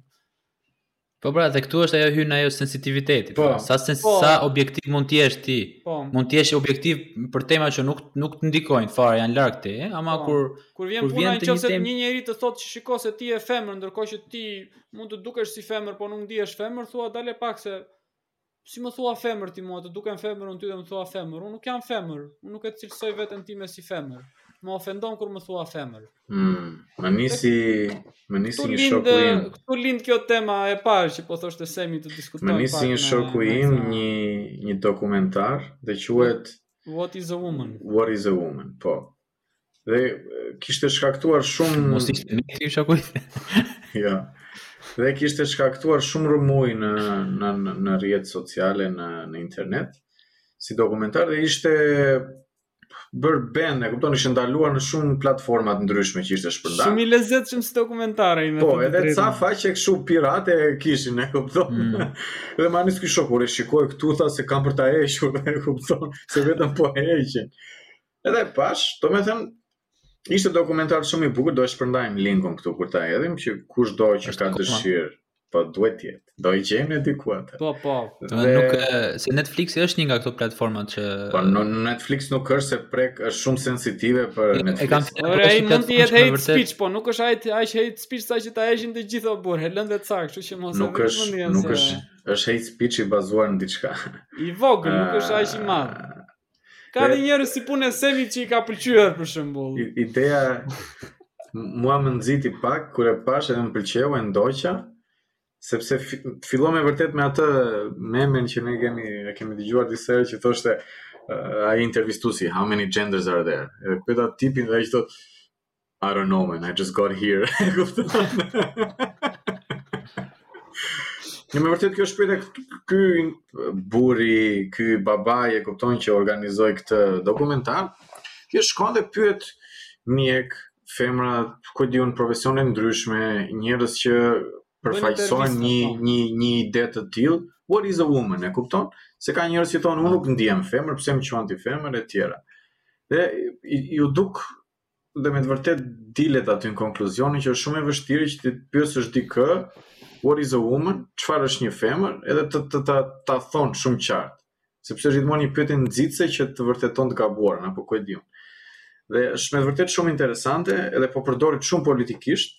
C: Po pra, dhe këtu është ajo hyn ajo sensitivitetit.
A: Po.
C: Pra. Sa sens,
B: po.
C: sa objektiv mund të jesh ti?
B: Po.
C: Mund të jesh objektiv për tema që nuk nuk të ndikojnë fare, janë larg ti, ama
B: po.
C: kur
B: kur vjen
C: kur
B: puna në qoftë se
C: një,
B: një njeri të thotë që shiko se ti je femër, ndërkohë që ti mund të dukesh si femër, po nuk ndihesh femër, thua dale pak se si më thua femër ti mua, të dukem femër unë ty dhe më thua femër. Unë nuk jam femër, unë nuk e cilësoj veten time si femër. Më ofendon kur më thua femër.
A: Mm, më nisi, më nisi një shoku im.
B: Këtu lind kjo tema e parë që po thoshte Semi të diskutojmë.
A: Më nisi një shoku im një një dokumentar dhe quhet
B: What is a woman?
A: What is a woman? Po. Dhe kishte shkaktuar shumë
C: mos ishte me ty shoku.
A: Jo. Dhe kishte shkaktuar shumë rrëmujë në në në rrjete sociale në në internet si dokumentar dhe ishte bërë ban, e kupton, ishte ndaluar në shumë platforma të ndryshme që ishte shpërndarë.
B: Shumë i lezetshëm si dokumentar ai me
A: po,
B: të.
A: Po,
B: edhe
A: ca faqe kështu pirate kishin, e kupton.
C: Mm.
A: dhe ma nisi ky shoku ore shikoje këtu tha se kanë për ta hequr, e kupton, se vetëm po heqin. Edhe e pashë, domethënë, ishte dokumentar shumë i bukur, do e shpërndajmë linkun këtu kur ta hedhim, që kushdo që ka dëshirë, po duhet të jetë, do e gjejmë diku atë.
B: Po, po.
C: Dhe... Nuk, se Netflix është një nga këto platformat që...
A: Po, në Netflix nuk është se prek është shumë sensitive për
C: e,
A: Netflix.
C: E kam thënë,
B: Ore, ai mund të jetë hate
C: vërtet...
B: speech, po nuk është hate, ai hate speech saqë ta heqin të gjitha burë, helën dhe cak, kështu që mos
A: nuk është, nuk është, është hate speech i bazuar në diçka.
B: I vogël, nuk është aq i madh. Ka
A: dhe
B: njerëz si puna e Semit që i ka pëlqyer për shembull.
A: Ideja mua më nxiti pak, kur e pashë edhe më pëlqeu e ndoqa, sepse fillon me vërtet me atë memen që ne kemi, e kemi dëgjuar disa herë që thoshte uh, ai intervistuesi, how many genders are there? Edhe e pyet atë tipin dhe ai thotë, I don't know man, I just got here. Në me vërtet kjo shprehje ky burri, ky babai e kupton që organizoi këtë dokumentar. Që shkon dhe pyet mjek, femra, ku di unë profesione ndryshme, njerëz që përfaqësojnë një
B: po.
A: një një ide të tillë, what is a woman, e kupton? Se ka njerëz që thonë unë nuk ndihem femër, pse më quan ti femër e tjera. Dhe iu duk dhe me të vërtet dilet aty në konkluzionin që është shumë e vështirë që ti të pyesësh dikë what is a woman, çfarë është një femër, edhe të të ta, ta thotë shumë qartë. Sepse është gjithmonë një pyetje nxitëse që të vërteton të gabuarën apo ku e di unë. Dhe është me të vërtet shumë interesante edhe po përdoret shumë politikisht.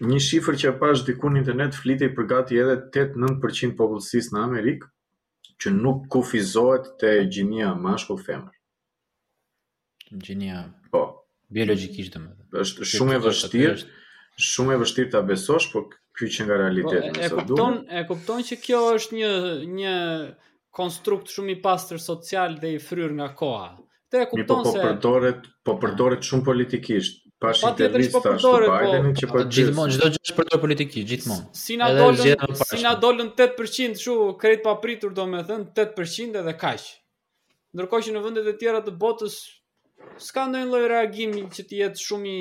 A: Një shifër që e pashë diku në internet flitej për gati edhe 8-9% popullsisë në Amerikë që nuk kufizohet te gjinia mashkull femër.
C: Gjinia.
A: Po.
C: Biologjikisht domethënë.
A: Është shumë e vështirë, shumë e vështirë ta besosh, por ky që nga realiteti
B: po,
A: më
B: sot
A: duhet.
B: E
A: kupton,
B: e kupton që kjo është një një konstrukt shumë i pastër social dhe i fryrë nga koha. Këtë e
A: po,
B: kupton
A: po, po,
B: se po
A: përdoret, po përdoret shumë politikisht.
B: Pashë pra intervista po
A: të
B: Bidenin po,
A: që po
C: gjithmonë çdo gjë është përdorur politikisht gjithmonë.
B: Si na dolën, si na dolën 8% kështu krejt papritur domethënë 8% edhe kaq. Ndërkohë që në vendet e tjera të botës s'ka ndonjë lloj reagimi që të jetë shumë i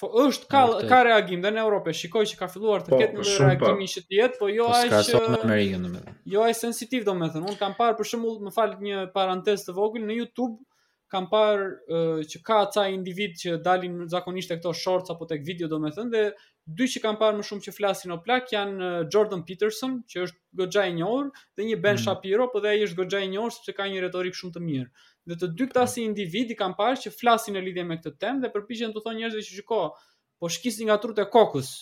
B: po është ka
C: Vërtet.
B: ka reagim dhe në Europë shikoj që ka filluar të
A: po,
B: ketë një reagim që të jetë po jo
C: po,
B: aq që në
C: Amerikën domethënë
B: jo aq sensitiv domethënë unë kam parë për shembull më fal një parantezë të vogël në YouTube kam parë uh, që ka ca individë që dalin zakonisht te këto shorts apo tek video domethënë dhe Dy që kam parë më shumë që flasin ndopak janë Jordan Peterson, që është goxha i njohur, dhe një Ben
C: mm.
B: Shapiro, po dhe ai është goxha i njohur sepse ka një retorikë shumë të mirë. Dhe të dy këta si individë i kam parë që flasin në lidhje me këtë temë dhe përpiqen t'u thonë njerëzve që shiko, po shkisni nga trutë e kokës.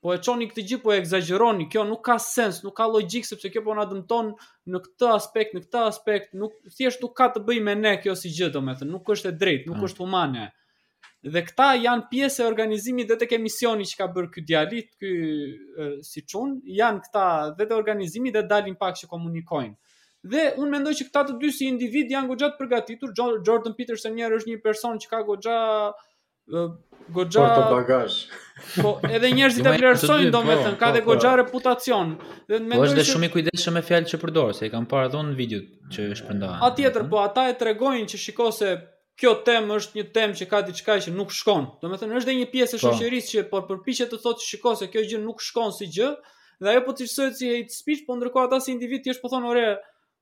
B: Po e çoni këtë gjë, po e ekzagjeroni. Kjo nuk ka sens, nuk ka logjikë sepse kjo po na dëmton në këtë aspekt, në këtë aspekt, nuk thjesht nuk ka të bëjë me ne kjo si gjë, domethënë, nuk është e drejtë, nuk
C: mm.
B: është humane. Dhe këta janë pjesë e organizimit dhe tek emisioni që ka bërë ky djali, ky si çun, janë këta dhe të organizimit dhe dalin pak që komunikojnë. Dhe unë mendoj që këta të dy si individë janë goxha të përgatitur. Jordan Peterson njëherë është një person që ka goxha goxha
A: për të bagazh.
B: Po edhe njerëzit e vlerësojnë
C: po,
B: domethënë, ka
A: po,
B: dhe
A: po.
B: goxha reputacion. Dhe mendoj se
C: është dhe shumë i kujdesshëm me fjalët që përdor, se i kam parë dhe unë në video që është
B: shpërndarë. Ana tjetër, po ata e tregojnë që shiko se kjo temë është një temë që ka diçka që nuk shkon. Domethënë është dhe një pjesë e
C: po.
B: shoqërisë që po përpiqet të thotë shiko se kjo gjë nuk shkon si gjë, dhe ajo po cilësohet si hate speech, po ndërkohë ata si individ thjesht po thonë ore,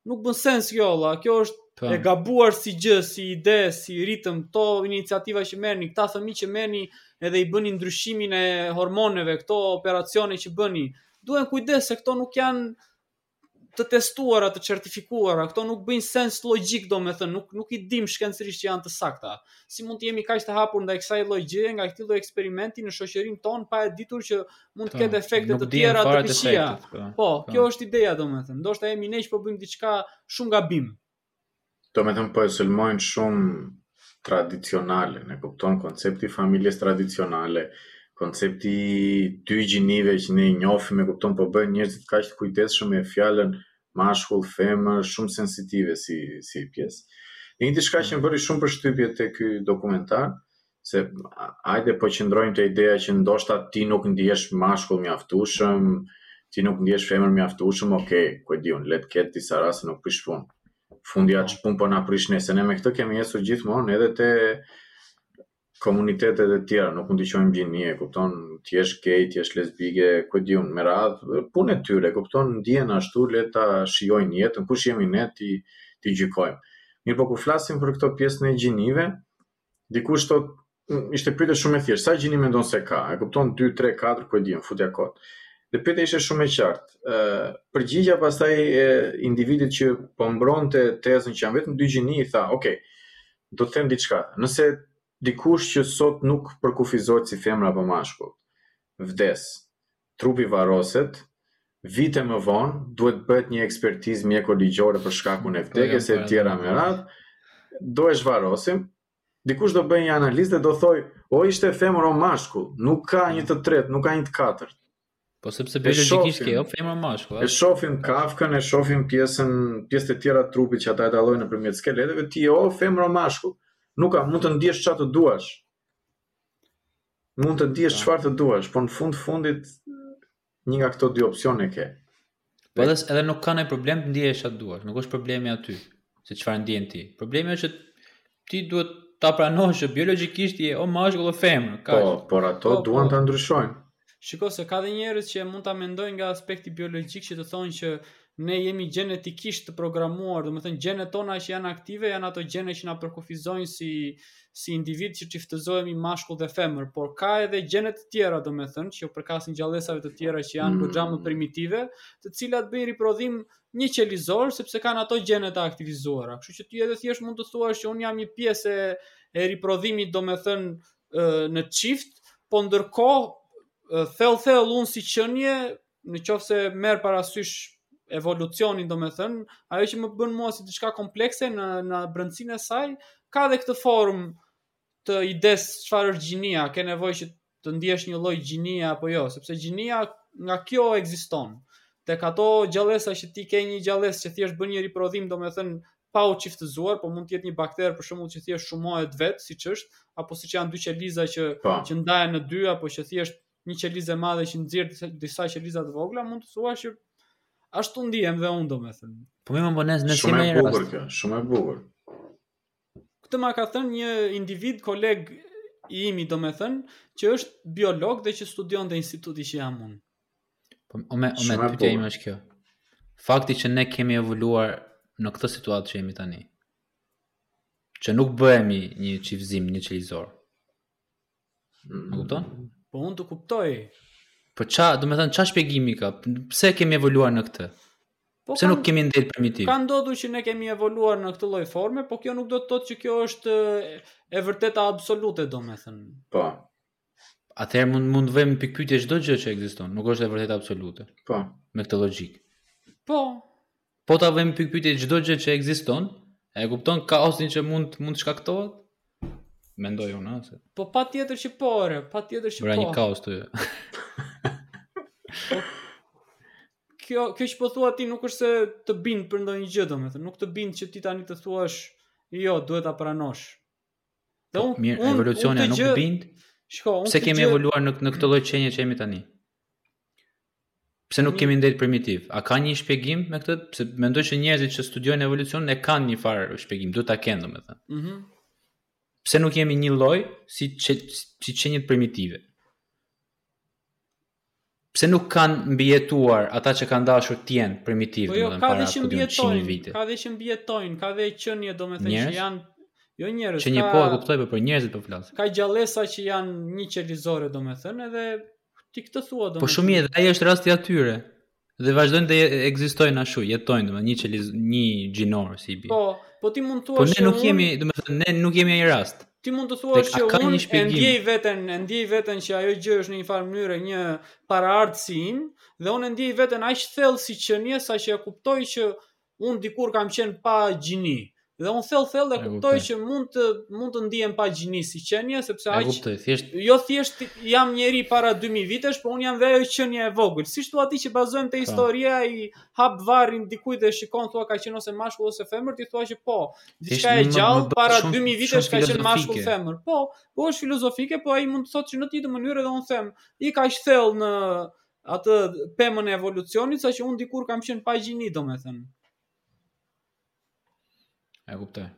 B: nuk bën sens kjo vëlla, kjo është pa.
C: Po.
B: e gabuar si gjë, si ide, si ritëm, këto iniciativa që merrni, këta fëmijë që merrni edhe i bëni ndryshimin e hormoneve, këto operacione që bëni, duhen kujdes se këto nuk janë të testuara, të certifikuara, këto nuk bëjnë sens logjik, do me thënë, nuk, nuk i dim shkencërisht që janë të sakta. Si mund të jemi kaq të hapur ndaj kësaj lloj gjëje, ndaj këtij lloj eksperimenti në shoqërinë tonë pa e ditur që mund të
C: po,
B: ketë efekte të tjera të këqija.
C: Po.
B: po, kjo po. është ideja, do me thënë. Ndoshta jemi ne që po bëjmë diçka shumë gabim.
A: Do me thënë po e sulmojnë shumë tradicionale, e kupton koncepti i familjes tradicionale, koncepti i dy gjinive që ne i njohim, e kupton po i bëjnë njerëzit kaq të kujdesshëm me fjalën mashkull, femër, shumë sensitive si si pjesë. Një diçka që më bëri shumë përshtypje te ky dokumentar, se hajde po qëndrojmë te ideja që ndoshta ti nuk ndihesh mashkull mjaftueshëm, ti nuk ndihesh femër mjaftueshëm, ok, ku e di unë, le të ketë disa raste nuk prish punë. Fundja ç'punë po na prish ne, se ne me këtë kemi ecur gjithmonë edhe te komunitetet e tjera, nuk mund të krijojmë gjini, e kupton, të jesh gay, të jesh lesbike, ku e di unë, me radhë, punë e tyre, e kupton, ndihen ashtu, le ta shijojnë jetën, kush jemi ne t'i t'i gjykojmë. Mirë, po kur flasim për këto pjesën e gjinive, Dikush thotë, ishte pyetje shumë e thjeshtë, sa gjini mendon se ka, e kupton 2, 3, 4, ku e di unë, futja kot. Dhe pyetja ishte shumë e qartë, përgjigja pastaj e individit që po mbronte tezën që janë vetëm dy gjini, i tha, ok, do të them diçka, nëse dikush që sot nuk përkufizohet si femër apo mashkull, vdes, trupi varroset, vite më vonë duhet bëhet një ekspertizë mjeko-ligjore për shkakun e po, vdekjes e tjera me radhë, do e zhvarrosim, dikush do bëjë një analizë dhe do thojë, o ishte femër o mashkull, nuk ka një të tretë, nuk ka një të katërt.
C: Po sepse biologjikisht ke o femër o mashkull.
A: E shohim kafkën, e shohim pjesën, pjesët e tjera të trupit që ata e dallojnë nëpërmjet skeleteve, ti je o femër o mashkull. Nuk ka, mund të ndihesh çfarë të duash. Mund të ndihesh çfarë të duash, por në fund fundit një nga këto dy opsione ke.
C: Po edhe, edhe nuk ka ndonjë problem të ndihesh ça të duash, nuk është problemi aty se çfarë ndihesh ti. Problemi është që ti duhet ta pranosh që biologjikisht je o mashkull o femër. Kaq
A: po, por ato
B: po, po.
A: duan
B: po.
A: ta ndryshojnë.
B: Shiko se ka dhe njerëz që mund ta mendojnë nga aspekti biologjik që të thonë që ne jemi gjenetikisht të programuar, domethënë gjenet tona që janë aktive, janë ato gjene që na përkufizojnë si, si individ që çiftëzohemi mashkull dhe femër, por ka edhe gjene të tjera, domethënë, që u përkasin gjallesave të tjera që janë goxha më primitive, të cilat bëjnë riprodhim njëqelizor, sepse kanë ato gjene të aktivizuara. Kështu që ti edhe thjesht mund të thuash që unë jam një pjesë e riprodhimit, domethënë, në çift, po ndërkohë, thellë thellë unë si qenie, në qoftë se merr parasysh evolucionin, domethënë, ajo që më bën mua si diçka komplekse në, në brendësinë e saj, ka dhe këtë formë të idesë çfarë është gjinia, ke nevojë që të ndihesh një lloj gjinie apo jo, sepse gjinia nga kjo ekziston. Tek ato gjallesa që ti ke një gjallesë që thjesht bën një riprodhim, domethënë, pa u çiftëzuar, po mund të jetë një bakter për shembull që thjesht shumohet vetë, siç është, apo siç janë dy qeliza që pa.
A: Po.
B: që ndahen në dy apo që thjesht një qelizë e madhe që nxjerr disa, disa qeliza të vogla, mund të thuash që ashtu ndihem dhe unë domethënë.
C: Po më po nëse nëse më
A: rast.
C: Shumë
A: e bukur kjo, shumë e bukur.
B: Këtë ma ka thënë një individ koleg i imi domethënë, që është biolog dhe që studion te instituti që jam unë.
C: Po o me o me pyetja ime është kjo. Fakti që ne kemi evoluar në këtë situatë që jemi tani. Që nuk bëhemi një çiftëzim njëqelizor.
A: Mm.
C: Kupton?
B: Po unë të kuptoj.
C: Po ça, domethënë ça shpjegimi ka? Pse kemi evoluar në këtë?
B: Po
C: pse nuk kemi ndel primitiv?
B: Ka ndodhur që ne kemi evoluar në këtë lloj forme, po kjo nuk do të thotë që kjo është e vërteta absolute, domethënë.
A: Po.
C: Atëherë mund mund të vëmë pikëpyetje çdo gjë që ekziston, nuk është e vërtetë absolute.
A: Po.
C: Me këtë logjikë.
B: Po.
C: Po ta vëjmë pikëpyetje çdo gjë që ekziston, e kupton kaosin që mund mund të shkaktohet? Mendoj unë, ëh.
B: Po patjetër që po, ore, patjetër që po.
C: Pra një kaos të.
B: Po, kjo kjo që po thua ti nuk është se të bind për ndonjë gjë, domethënë, nuk të bind që ti tani të thuash jo, duhet ta pranosh. Dhe
C: po,
B: unë,
C: mirë,
B: evolucioni
C: nuk
B: të
C: bind.
B: Shiko, unë.
C: Pse kemi
B: gjë...
C: evoluar në në këtë lloj qenie që jemi tani. Pse nuk kemi ndejt primitiv? A ka një shpjegim me këtë? Pse mendoj që njerëzit që studiojnë evolucionin e kanë një farë shpjegim, duhet ta kenë domethënë.
B: Mhm.
C: Mm Pse nuk jemi një lloj si që, si qeniet primitive? Pse nuk kanë mbijetuar ata që kanë dashur të jenë primitiv
B: po jo,
C: domethënë para
B: që mbijetojnë
C: vite?
B: Ka dhe që mbijetojnë, ka dhe qenie domethënë që janë Jo njerëz.
C: Që një po e kuptoj po për njerëzit po flas.
B: Ka gjallesa që janë njëqelizore domethënë edhe Ti këtë thua do.
C: Po shumë mirë, ai është rasti atyre. Dhe vazhdojnë të ekzistojnë ashtu, jetojnë domethënë një qelizor, një gjinor, si i bi.
B: Po, po ti mund të thuash
C: se
B: po
C: ne
B: nuk
C: jemi, domethënë ne nuk jemi ai rast.
B: Ti mund të thuash që unë e ndjej veten, e ndjej veten që ajo gjë është në një farë mënyre një paraardhësi im dhe unë e ndjej veten aq thellë si qenie sa që e kuptoj që Unë dikur kam qenë pa gjini. Dhe unë thell thell e kuptoj që mund të mund të ndihem pa gjini si qenie sepse ai
C: kuptoj thjesht
B: jo thjesht jam njeri para 2000 vitesh, por unë jam ajo qenia e vogël. Siç thua ti që bazohem te
C: po,
B: historia i hap varrin dikujt dhe shikon thua ka qenë ose mashkull ose femër, ti thua që po, diçka e gjallë para 2000 vitesh ka qenë mashkull femër. Po, po është filozofike, po ai mund të thotë që në të njëjtën mënyrë edhe unë them, ik aq thell në atë pemën e evolucionit, sa që unë dikur kam qenë pa gjini, domethënë.
C: E kuptoj.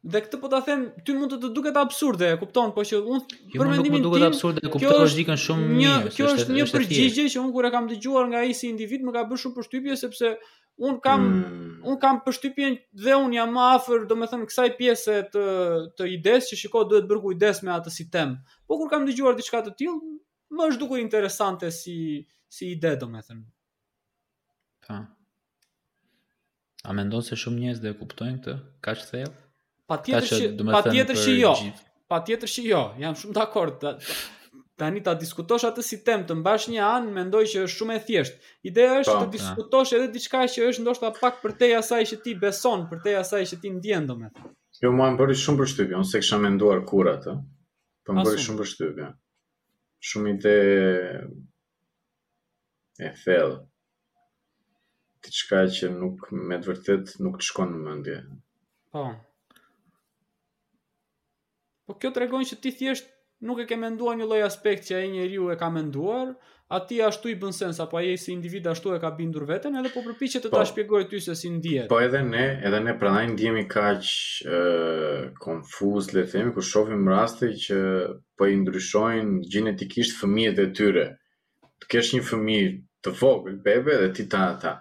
B: Dhe këtë po ta them, ty mund të të duket absurde, e kupton, po që unë
C: jo, për mendimin tim, duket absurde, e kuptoj logjikën shumë mirë.
B: Një,
C: kjo
B: është, një përgjigje që unë kur e kam dëgjuar nga ai si individ më ka bërë shumë përshtypje sepse unë kam
A: mm.
B: unë kam përshtypjen dhe unë jam më afër, domethënë kësaj pjese të të idesë që shiko duhet bërë kujdes me atë si temë. Po kur kam dëgjuar diçka të tillë, Më është dukur interesante si si ide, domethënë.
C: Po. A mendon se shumë njerëz do e kuptojnë këtë kaq thellë?
B: Patjetër
C: që
B: patjetër që jo. Patjetër që jo. Jam shumë dakord. Tani ta diskutosh atë si temë të mbash një anë, mendoj që është shumë e thjeshtë. Ideja është
A: po,
B: të diskutosh edhe diçka që është ndoshta pak përtej asaj që ti beson, përtej asaj që ti ndjen domethënë.
A: Jo, mua më bëri shumë përshtypje, unë s'e kisha menduar kurrë atë. Po më bëri shumë përshtypje. Shumë ide e thellë. Diçka që nuk me të vërtetë nuk të shkon në mendje.
B: Po. Po kjo tregon që ti thjesht nuk e ke menduar një lloj aspekt që ai njeriu e ka menduar, Atij ashtu i bën sens apo ai si individ ashtu e ka bindur veten edhe po përpiqet të
A: po, ta
B: shpjegojë ty se si ndihet.
A: Po edhe ne, edhe ne prandaj ndihemi kaq ë konfuz le themi kur shofim raste që po i ndryshojnë gjenetikisht fëmijët e tyre. Të kesh një fëmijë të vogël bebe dhe ti ta ta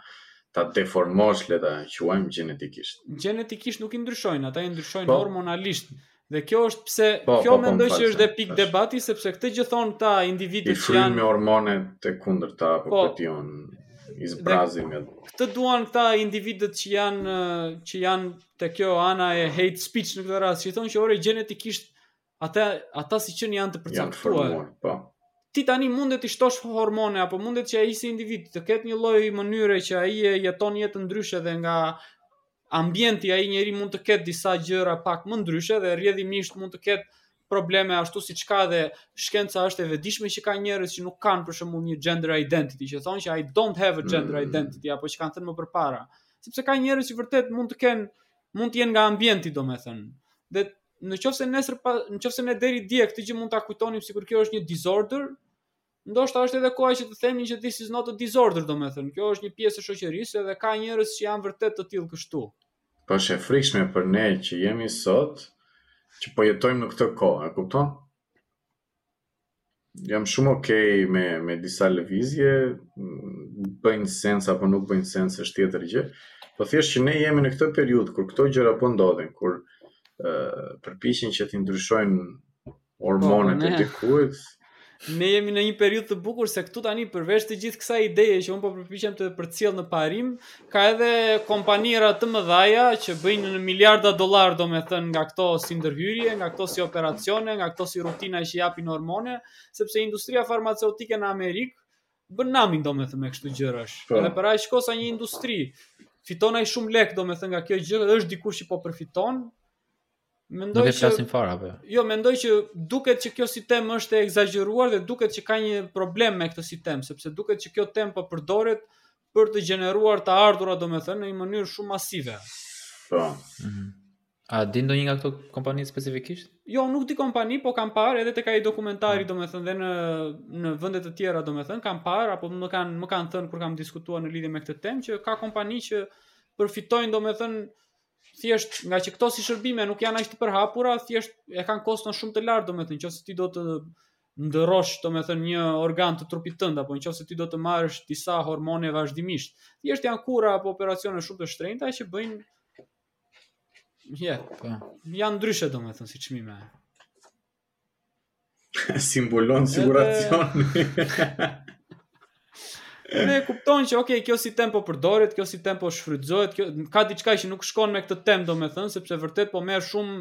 A: ta deformosh le ta quajmë gjenetikisht.
B: Gjenetikisht nuk i ndryshojnë, ata i ndryshojnë
A: po,
B: hormonalisht Dhe kjo është pse
A: po,
B: kjo
A: po, po
B: mendoj që është dhe
A: pikë
B: debati sepse këtë gjë thon këta individët që
A: janë me hormone të kundërta apo
B: po,
A: petion i zbrazin me
B: këtë duan këta individët që janë që janë te kjo ana e hate speech në këtë rast që thonë që ore gjenetikisht ata ata si qenie janë të përcaktuar
A: po
B: ti tani mundet t'i shtosh hormone apo mundet që ai si individ të ketë një lloj mënyre që ai e jeton jetën ndryshe dhe nga ambienti ai njeriu mund të ketë disa gjëra pak më ndryshe dhe rrjedhimisht mund të ketë probleme ashtu siç ka edhe shkenca është e vetëdijshme që ka njerëz që nuk kanë për shembull një gender identity, që thonë që I don't have a gender
A: mm.
B: identity apo që kanë thënë më përpara, sepse ka njerëz që vërtet mund të kenë mund të jenë nga ambienti domethënë. Dhe në qoftë se nesër pa, në qoftë se ne deri dje këtë gjë mund ta kujtonim sikur kjo është një disorder, ndoshta është edhe koha që të themi që this is not a disorder, domethënë, kjo është një pjesë e shoqërisë edhe ka njerëz që janë vërtet të tillë kështu.
A: Po është e frikshme për ne që jemi sot, që po jetojmë në këtë kohë, e kupton? Jam shumë okay me me disa lëvizje, bëjnë sens apo nuk bëjnë sens është tjetër gjë. Po thjesht që ne jemi në këtë periudhë kur këto gjëra po ndodhin, kur ë uh, përpiqen që t'i ndryshojnë hormonet
B: po,
A: e dikujt.
B: Ne jemi në një periudhë të bukur se këtu tani përveç të gjithë kësaj ideje që unë po përpiqem të përcjell në parim, ka edhe kompanira të mëdhaja që bëjnë miliarda dollarë, domethënë nga këto si ndërhyrje, nga këto si operacione, nga këto si rutina që japin hormone, sepse industria farmaceutike në Amerikë bën namin domethënë me kështu gjërash.
A: Po.
B: Edhe për aq kohë sa një industri fiton aq shumë lek domethënë nga kjo gjë, është dikush që po përfiton, Mendoj
C: nuk e flasim fare apo jo?
B: Jo, mendoj që duket që kjo sistem është e ekzagjeruar dhe duket që ka një problem me këtë sistem, sepse duket që kjo temë po përdoret për të gjeneruar të ardhura, domethënë në një mënyrë shumë masive.
A: Po.
C: Mm -hmm. A di ndonjë nga këto kompani specifikisht?
B: Jo, nuk di kompani, po kam parë edhe tek ai dokumentari, mm. domethënë dhe në në vende të tjera, domethënë kam parë apo më kanë më kanë thënë kur kam diskutuar në lidhje me këtë temë që ka kompani që përfitojnë domethënë thjesht ngaqë këto si shërbime nuk janë aq të përhapura, thjesht e kanë koston shumë të lartë, domethënë, në qoftë se ti do të ndërrosh, domethënë, një organ të trupit tënd, apo në qoftë se ti do të marrësh disa hormone vazhdimisht. Thjesht janë kura apo operacione shumë të shtrenjta që bëjnë, yeah,
C: po.
B: janë ndryshe, domethënë, si çmime.
A: s'i mbulon siguracioni.
B: Se e kupton që okay, kjo si temë po përdoret, kjo si temë po shfrytëzohet, kjo ka diçka që nuk shkon me këtë temë domethënë, sepse vërtet po merr shumë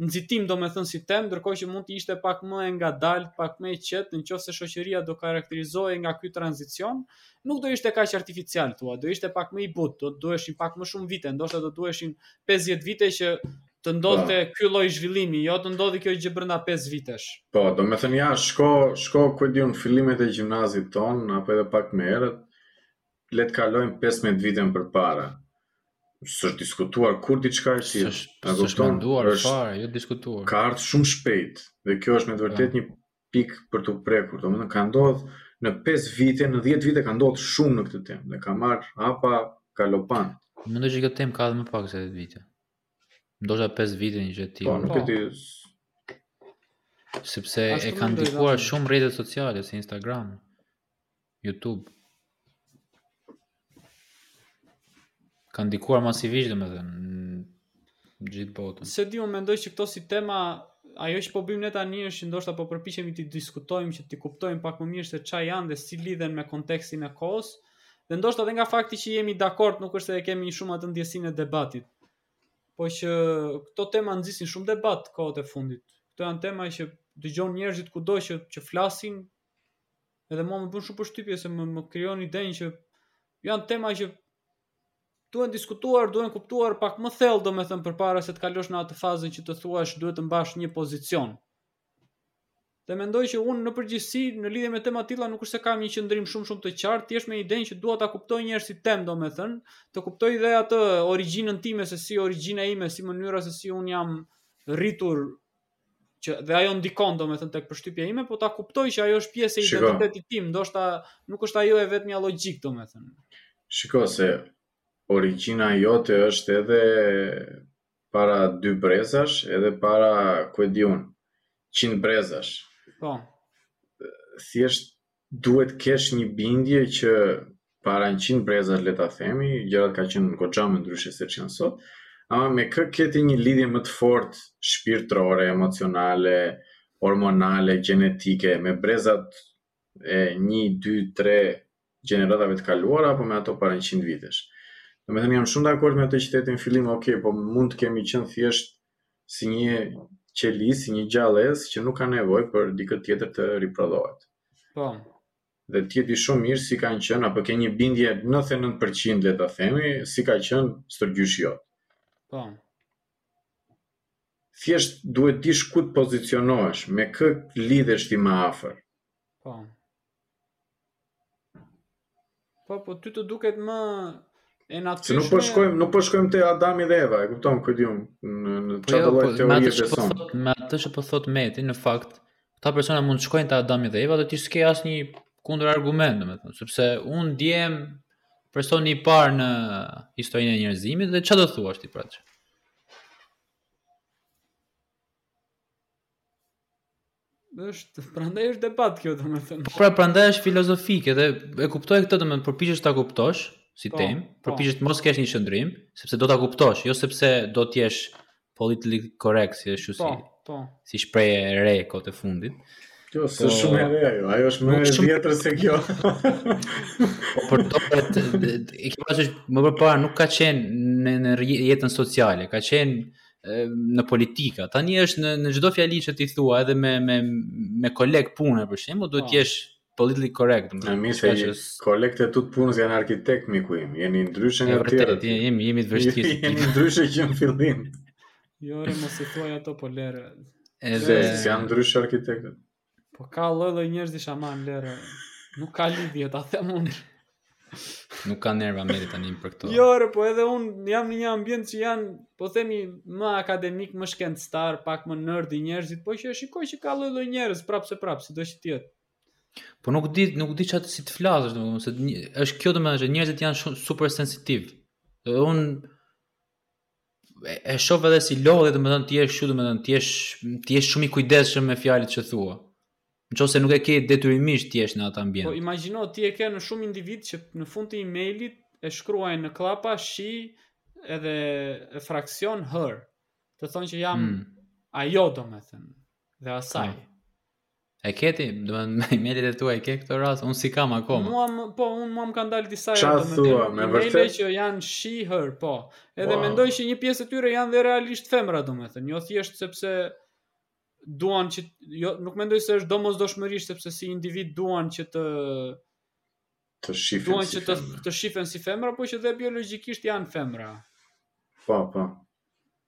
B: nxitim domethënë si temë, ndërkohë që mund të ishte pak më e ngadaltë, pak më e qetë, në qoftë se shoqëria do karakterizohej nga ky tranzicion, nuk do ishte kaq artificial thua, do ishte pak më i butë, do duheshin pak më shumë vite, ndoshta do duheshin 50 vite që të ndodhte po. ky lloj zhvillimi, jo të ndodhte kjo gjë brenda 5 vitesh.
A: Po, domethënë ja, shko, shko ku e di unë fillimet e gjimnazit tonë, apo edhe pak më herët, le të kalojmë 15 vite më përpara. S'është diskutuar kurrë diçka e tillë.
C: S'është menduar fare, jo diskutuar.
A: Ka ardhur shumë shpejt, dhe kjo është me të vërtetë një pikë për t'u prekur. Domethënë, ka ndodhur në 5 vite, në 10 vite ka ndodhur shumë në këtë temë, dhe ka marrë hapa galopant.
C: Mendoj që kjo temë ka dhe më pak se 10 vite. ndoshta 5 vite një gjë e tillë.
B: Po, nuk
A: e po. di.
C: Sepse e kanë ndikuar shumë rrjetet sociale si Instagram, YouTube. Kanë ndikuar masivisht domethënë gjithë botën.
B: S'e di unë mendoj që këto si tema ajo që po bëjmë ne tani është që ndoshta po përpiqemi t'i diskutojmë që t'i kuptojmë pak më mirë se çfarë janë dhe si lidhen me kontekstin e kohës. Ëh, Dhe ndoshta edhe nga fakti që jemi dakord, nuk është se e kemi shumë atë ndjesinë e debatit. Po që këto tema nxisin shumë debat kohët e fundit. Këto janë tema që dëgjon njerëzit kudo që që flasin. Edhe mua më bën shumë përshtypje se më, më krijon idenë që janë tema që duhen diskutuar, duhen kuptuar pak më thellë, domethënë përpara se të kalosh në atë fazën që të thuash duhet të mbash një pozicion. Dhe mendoj që unë në përgjithësi në lidhje me tema të tilla nuk është se kam një qëndrim shumë shumë të qartë, thjesht me idenë që dua ta kuptoj një herë si temë, domethënë, të kuptoj dhe atë origjinën time se si origjina ime, si mënyra se si unë jam rritur që dhe ajo ndikon domethënë tek përshtypja ime, po ta kuptoj që ajo është pjesë e identitetit tim, ndoshta nuk është ajo e vetmja logjikë domethënë.
A: Shiko se origjina jote është edhe para dy brezash edhe para ku e di unë, njëqind brezash.
B: Po.
A: Thjesht duhet të kesh një bindje që para njëqind brezash le ta themi, gjërat kanë qenë goxha më ndryshe seç janë sot, ama me kë ke ti një lidhje më të fortë shpirtërore, emocionale, hormonale, gjenetike, me brezat e një, dy, tre gjeneratave të kaluara apo me ato para 100 vitesh. Domethënë jam shumë dakord me atë që the ti në fillim, ok, po mund të kemi qënë thjesht si një qelizë, si një gjallesë që nuk ka nevojë për dikë tjetër të riprodhohet.
B: Po.
A: Dhe ti e di shumë mirë si kanë qënë, apo ke një bindje 99% le ta themi, si ka qënë stërgjyshi jot.
B: Po.
A: thjesht duhet të dish ku të pozicionohesh, me kë lidhesh ti më afër.
B: Po. Po, po ty të duket më e natyrshme.
A: Se nuk po shkojmë, nuk po shkojmë te Adami dhe Eva, e kupton ku e di unë në në
C: po, jo, po, teori e
A: beson.
C: Me atë që po thotë Meti në fakt këta persona mund të shkojnë te Adami dhe Eva dhe ti s'ke asnjë kundër argument, domethënë, sepse unë di jam personi i parë në historinë e njerëzimit dhe çfarë do thuash ti për atë?
B: është prandaj është debat kjo domethënë.
C: Po pra prandaj është filozofike dhe e kuptoj këtë domethënë përpiqesh ta kuptosh si,
B: po,
C: temë,
B: po.
C: përpiqesh të mos kesh një qëndrim, sepse do ta kuptosh, jo sepse do të jesh politically correct, si ashtu
B: po,
C: si,
B: po.
C: si shprehje e re kohët e fundit.
A: Kjo
C: po,
A: s'është shumë e re, jo, ajo është më e
C: shumë...
A: vjetër se kjo.
C: po për to, e kjo është më përpara nuk ka qenë në, në jetën sociale, ka qenë në politika. Tani është në në çdo fjali që ti thua edhe me me me kolegë pune për shembull, duhet të po. jesh politically correct,
A: do të thonë.
C: Nëse kolegët e
A: tu të punës janë arkitektë miku im, jeni ndryshe nga
C: të
A: tjerët.
C: Vërtet, jemi jemi të vështirë.
A: Jemi ndryshe që në fillim.
B: Jo, re mos e thuaj atë po lere.
C: Edhe
A: janë ndryshe arkitektët.
B: Po ka lloj lloj njerëzish ama lere. Nuk ka lidhje ta them unë.
C: Nuk ka nerva njeri tani për këto.
B: Jo, re, po edhe un jam në një ambient që janë, po themi, më akademikë, më shkencëtarë, pak më nerdy njerëzit, po që shikoj që ka lloj-lloj njerëz prapë se prapë, sido që të jetë.
C: Po nuk di, nuk di ça si të flasësh, domethënë se është kjo domethënë që njerëzit janë shumë super sensitivë. Dhe un e shoh edhe si lodhje, domethënë të jesh kështu, domethënë të jesh të jesh shumë i kujdesshëm me fjalët që thua. Në qoftë se nuk e ke detyrimisht të jesh në atë ambient.
B: Po imagjino ti e ke në shumë individë që në fund të emailit e shkruajnë në kllapa she edhe fraksion her. Të thonë që jam
C: mm.
B: ajo domethënë dhe asaj.
C: Po. E ke ti, domethënë emailet e tua i ke këto raste, unë s'i kam akoma.
B: Mua më, po unë mua më kanë dalë disa herë domethënë emaile që janë she her, po. Edhe
A: wow.
B: mendoj që një pjesë e tyre janë dhe realisht femra domethënë, jo thjesht sepse duan që jo nuk mendoj se është domosdoshmërisht sepse si individë duan që të
A: të shifen
B: duan
A: si
B: që të, të shifen si femra, po që dhe biologjikisht janë femra.
A: Po, po.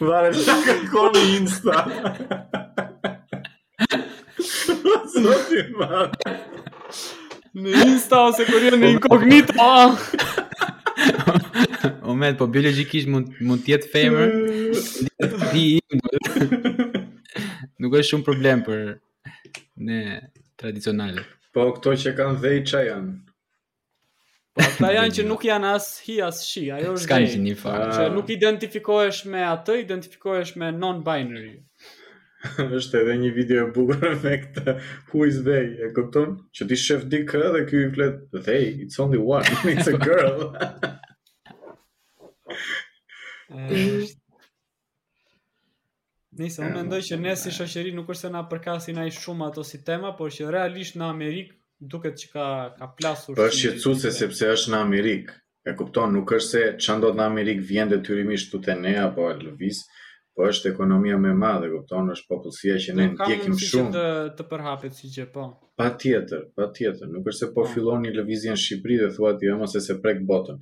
B: Varet
A: çka kërkon në Insta? Zotin, varet.
B: Në Insta ose kur je në inkognito, ah.
C: O men, po biologjikisht mund, mund të jetë femër, di im, nuk është shumë problem për ne tradicionalët.
A: Po, këto që kanë they ça janë?
B: Po ata janë që nuk janë as he as she, ajo është
C: S'ka një një
A: farë.
B: Që nuk identifikohesh me atë, identifikohesh me non-binary.
A: është edhe një video e bukur me këtë Who is they, e kupton? Që ti shef dikë dhe ky i flet They, it's only one, it's a girl.
B: Nëse unë mendoj që ne si shoqëri nuk është se na përkasin aq shumë ato si tema, por që realisht në Amerikë duket që ka ka plasur.
A: Është shqetësuese sepse është në Amerikë. E kupton, nuk është se ça ndodh në Amerikë vjen detyrimisht këtu te ne apo lëviz, po është ekonomia më e madhe, kupton, është popullsia që ne ndjekim shumë.
B: Ka të përhapet si gjë, po.
A: Patjetër, patjetër, nuk është se po,
B: po.
A: fillon një lëvizje në Shqipëri dhe thua ti, mos se se prek botën.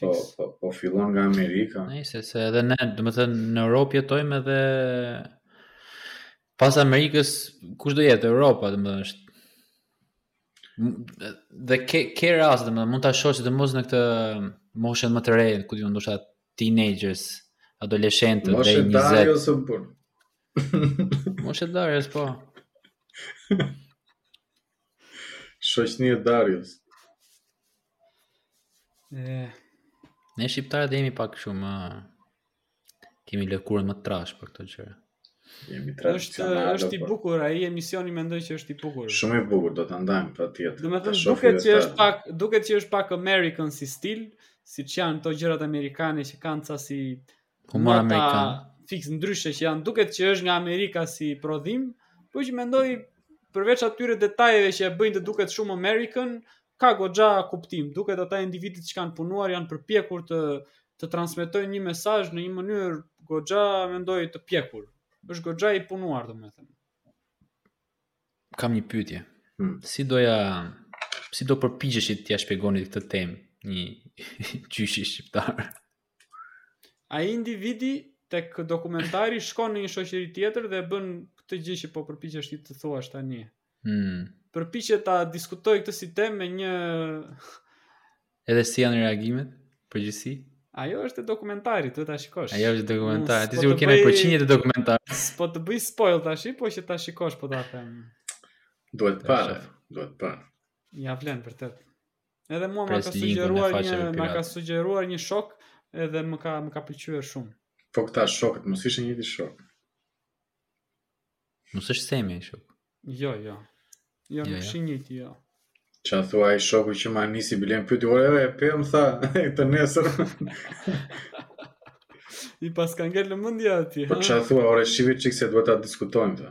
A: Po, po, po fillon nga Amerika.
C: Se edhe ne, domethënë në Europë jetojmë edhe pas Amerikës kush do jetë Europa, domethënë është dhe ke ke raste, domethënë mund ta shohësh sidomos në këtë moshën më të re, ku di unë ndoshta teenagers, adoleshentë dhe 20.
A: Mosha e Darios,
C: burr. Mosha e
A: Darios po. Shoqnia
B: e Darios.
C: Ne shqiptarët jemi pak shumë kemi lëkurën më të trashë për këto gjëra.
A: Jemi
B: trashë.
A: Është
B: është i
A: po.
B: bukur, ai emisioni mendoj që është i bukur.
A: Shumë i bukur, do ta ndajmë patjetër. Domethënë
B: duket që është pak, duket që është pak American si stil, siç janë këto gjërat amerikane që kanë ca si
C: Humor amerikan.
B: Fiks ndryshe që janë duket që është nga Amerika si prodhim, po që mendoj përveç atyre detajeve që e bëjnë të duket shumë American, ka goxha kuptim. Duket ata individët që kanë punuar janë përpjekur të të transmetojnë një mesazh në një mënyrë goxha mendoj të pjekur. Është goxha i punuar domethënë.
C: Kam një pyetje.
A: Hmm.
C: Si do ja si do përpiqeshit t'ia shpjegoni këtë temë një gjyshi shqiptar?
B: Ai individi tek dokumentari shkon në një shoqëri tjetër dhe bën këtë gjë që po përpiqesh ti të thuash tani.
C: Hmm.
B: Përpiqet ta diskutojë këtë si temë me një
C: Edhe si janë reagimet në përgjithësi?
B: Ajo është e dokumentarit, duhet ta shikosh.
C: Ajo është dokumentar. Ti
B: sikur
C: keni përqindje te dokumentari.
B: Po të bëj spoil tash, po që ta shikosh po ta them.
A: Duhet parë, duhet parë.
B: Ia vlen vërtet. Edhe mua më ka sugjeruar një më ka sugjeruar një shok edhe më ka më ka pëlqyer shumë.
A: Po këta shokët mos ishin i njëjti shok.
C: Mos është semi shok.
B: Jo, jo. Jo,
C: jo
B: nuk
C: jo.
B: ishin njëjti, jo.
A: Ça thua, ai shoku që ma nisi biles pyeti, ore e pe, më tha, të nesërmen.
B: I pas ka ngel mendja aty,
A: po
B: ha?
A: Po ça thua, ore shife çikë se duhet ta diskutojmë,
C: tha.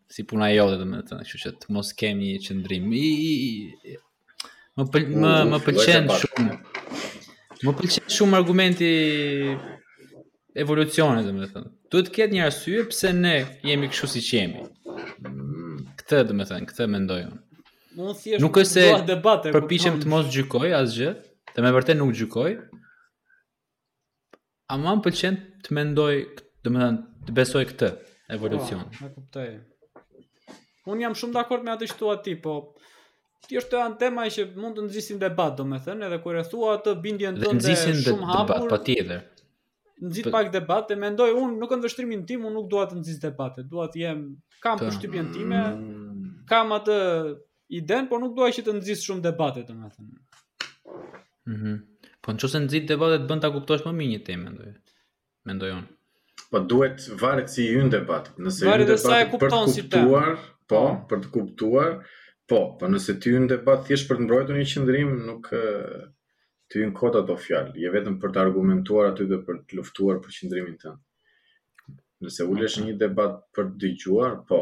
C: si puna e jote domethënë, kështu që të mos kemi një qëndrim. I, i, i, më pël, më më pëlqen shumë. Më pëlqen shumë argumenti i evolucionit domethënë. Duhet të ketë një arsye pse ne jemi kështu si jemi.
A: Mm.
C: Këtë domethënë, këtë mendoj unë.
B: Unë thjesht
C: nuk është se
B: debate,
C: përpiqem të mos gjykoj asgjë, me të vërtetë nuk gjykoj. A më pëlqen të mendoj, domethënë, të besoj këtë evolucion.
B: Po, e kuptoj. Unë jam shumë dakord me atë që thua ti, po këto janë tema që mund të nxisin debat, domethënë, edhe kur e thua atë bindjen tënde shumë hapur.
C: Debat, patjetër.
B: Nxit pak debat, e mendoj, unë nuk në vështrimin tim, unë nuk dua të nxis debat, dua të jem, kam përshtypjen time,
A: mm.
B: kam atë Idenë, por nuk dua që të nxis shumë debate, domethënë.
C: Mm -hmm. Po në qoftë se nxit debate të bën ta kuptosh më mirë një temë, mendoj. Mendoj unë.
A: Po duhet varet si hyn në debatet.
B: Nëse
A: hyn
B: në
A: debatet për të
B: kuptuar, si
A: po, për të kuptuar, po, po nëse ti hyn në debat thjesht për të mbrojtur një qëndrim, nuk të hyn në kokë ato fjalë, je vetëm për të argumentuar aty dhe për të luftuar për qëndrimin tënd. Nëse ulesh në një debat për të dëgjuar, po,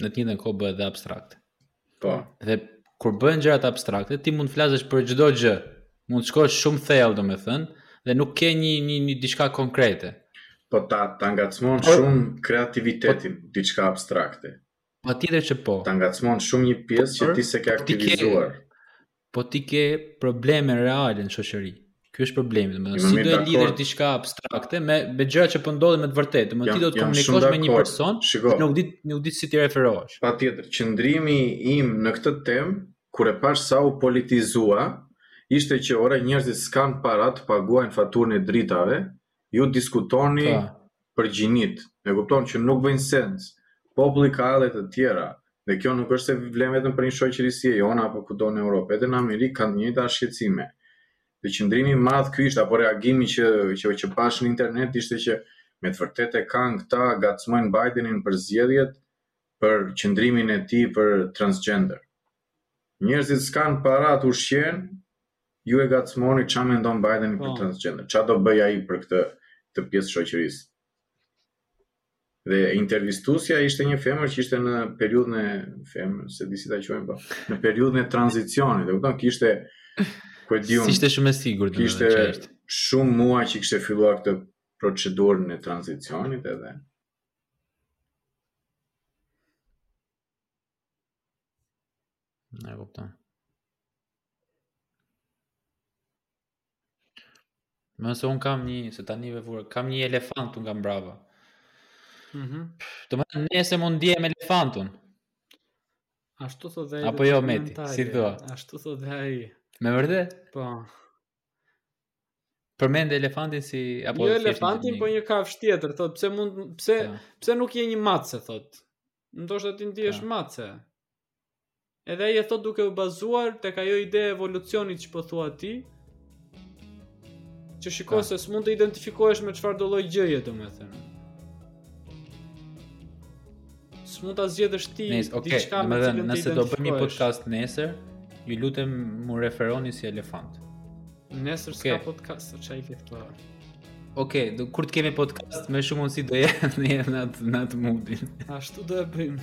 B: në
C: të njëjtën kohë bëhet dhe abstrakte.
A: Po.
C: Dhe kur bëhen gjërat abstrakte, ti mund të flasësh për çdo gjë. Mund të shkosh shumë thellë, domethënë, dhe nuk ke një një një diçka konkrete.
A: Po ta ta ngacmon
C: po,
A: shumë kreativitetin, po, diçka abstrakte.
C: Patjetër që po.
A: Ta ngacmon shumë një pjesë që ti s'e ke aktivizuar.
C: Ti ke, Po ti ke probleme reale në shoqëri. Ky është problemi, domethënë si do e lidhësh diçka abstrakte me me gjëra që po ndodhin me të vërtetë. Domethënë ti do të komunikosh me një person,
A: shiko,
C: nuk di nuk di si t'i referohesh.
A: Patjetër, qëndrimi im në këtë temë kur e pashë sa u politizua, ishte që ore njerëzit s'kanë para të paguajnë faturën e dritave, Ju diskutoni
C: Ta.
A: për gjinitë, e kupton që nuk bën sens. Populli ka halle të tjera, dhe kjo nuk është se vlen vetëm për një shoqëri si e jona apo kudo në Europë, edhe në Amerikë kanë të njëjta shqetësime. Dhe qëndrimi i madh ky ishte apo reagimi që që, që pashë në internet ishte që me të vërtetë e kanë këta ngacmojnë Bidenin për zgjedhjet për qëndrimin e tij për transgender. Njerëzit s'kanë para të ushqehen ju e ngacmoni ça mendon Bajdeni për transgender ça do bëjë ai për këtë këtë pjesë të shoqërisë dhe intervistuesja ishte një femër që ishte në periudhën e femër s'e di si ta quajmë po në periudhën e tranzicionit e kupton kishte ku e di unë
C: ishte shumë e sigurt
A: kishte shumë muaj që kishte filluar këtë procedurën e tranzicionit edhe
C: Ne kuptëm. Nëse unë kam një, se tani një vefurë, kam një elefant unë kam
B: brënda.
C: Mm -hmm. Domethënë se mund ndjehem elefant unë.
B: Ashtu thotë dhe
C: Apo jo Meti, si thua?
B: Ashtu thotë dhe ai.
C: Me vërtet?
B: Po.
C: Përmend elefantin si apo
B: jo elefantin, po një kafshë tjetër, thotë pse mund pse
C: ja.
B: pse nuk je një mace thotë. Ndoshta ti ndihesh mace. Edhe ai e thotë duke u bazuar tek ajo ide e evolucionit që po thua ti. Që shiko se s'mund të identifikohesh me çfarëdo lloj gjëje, domethënë. S'mund ta zgjedhësh ti diçka me
C: të
B: cilën ti.
C: Nëse do bëjmë një podcast nesër, ju lutem m'u referoni si elefant.
B: Nesër s'ka podcast, që i këtë
C: parë. Okay, do, kur të kemi podcast, me shumë mundësi do jemi në atë, në atë moodin.
B: Ashtu do e bëjmë.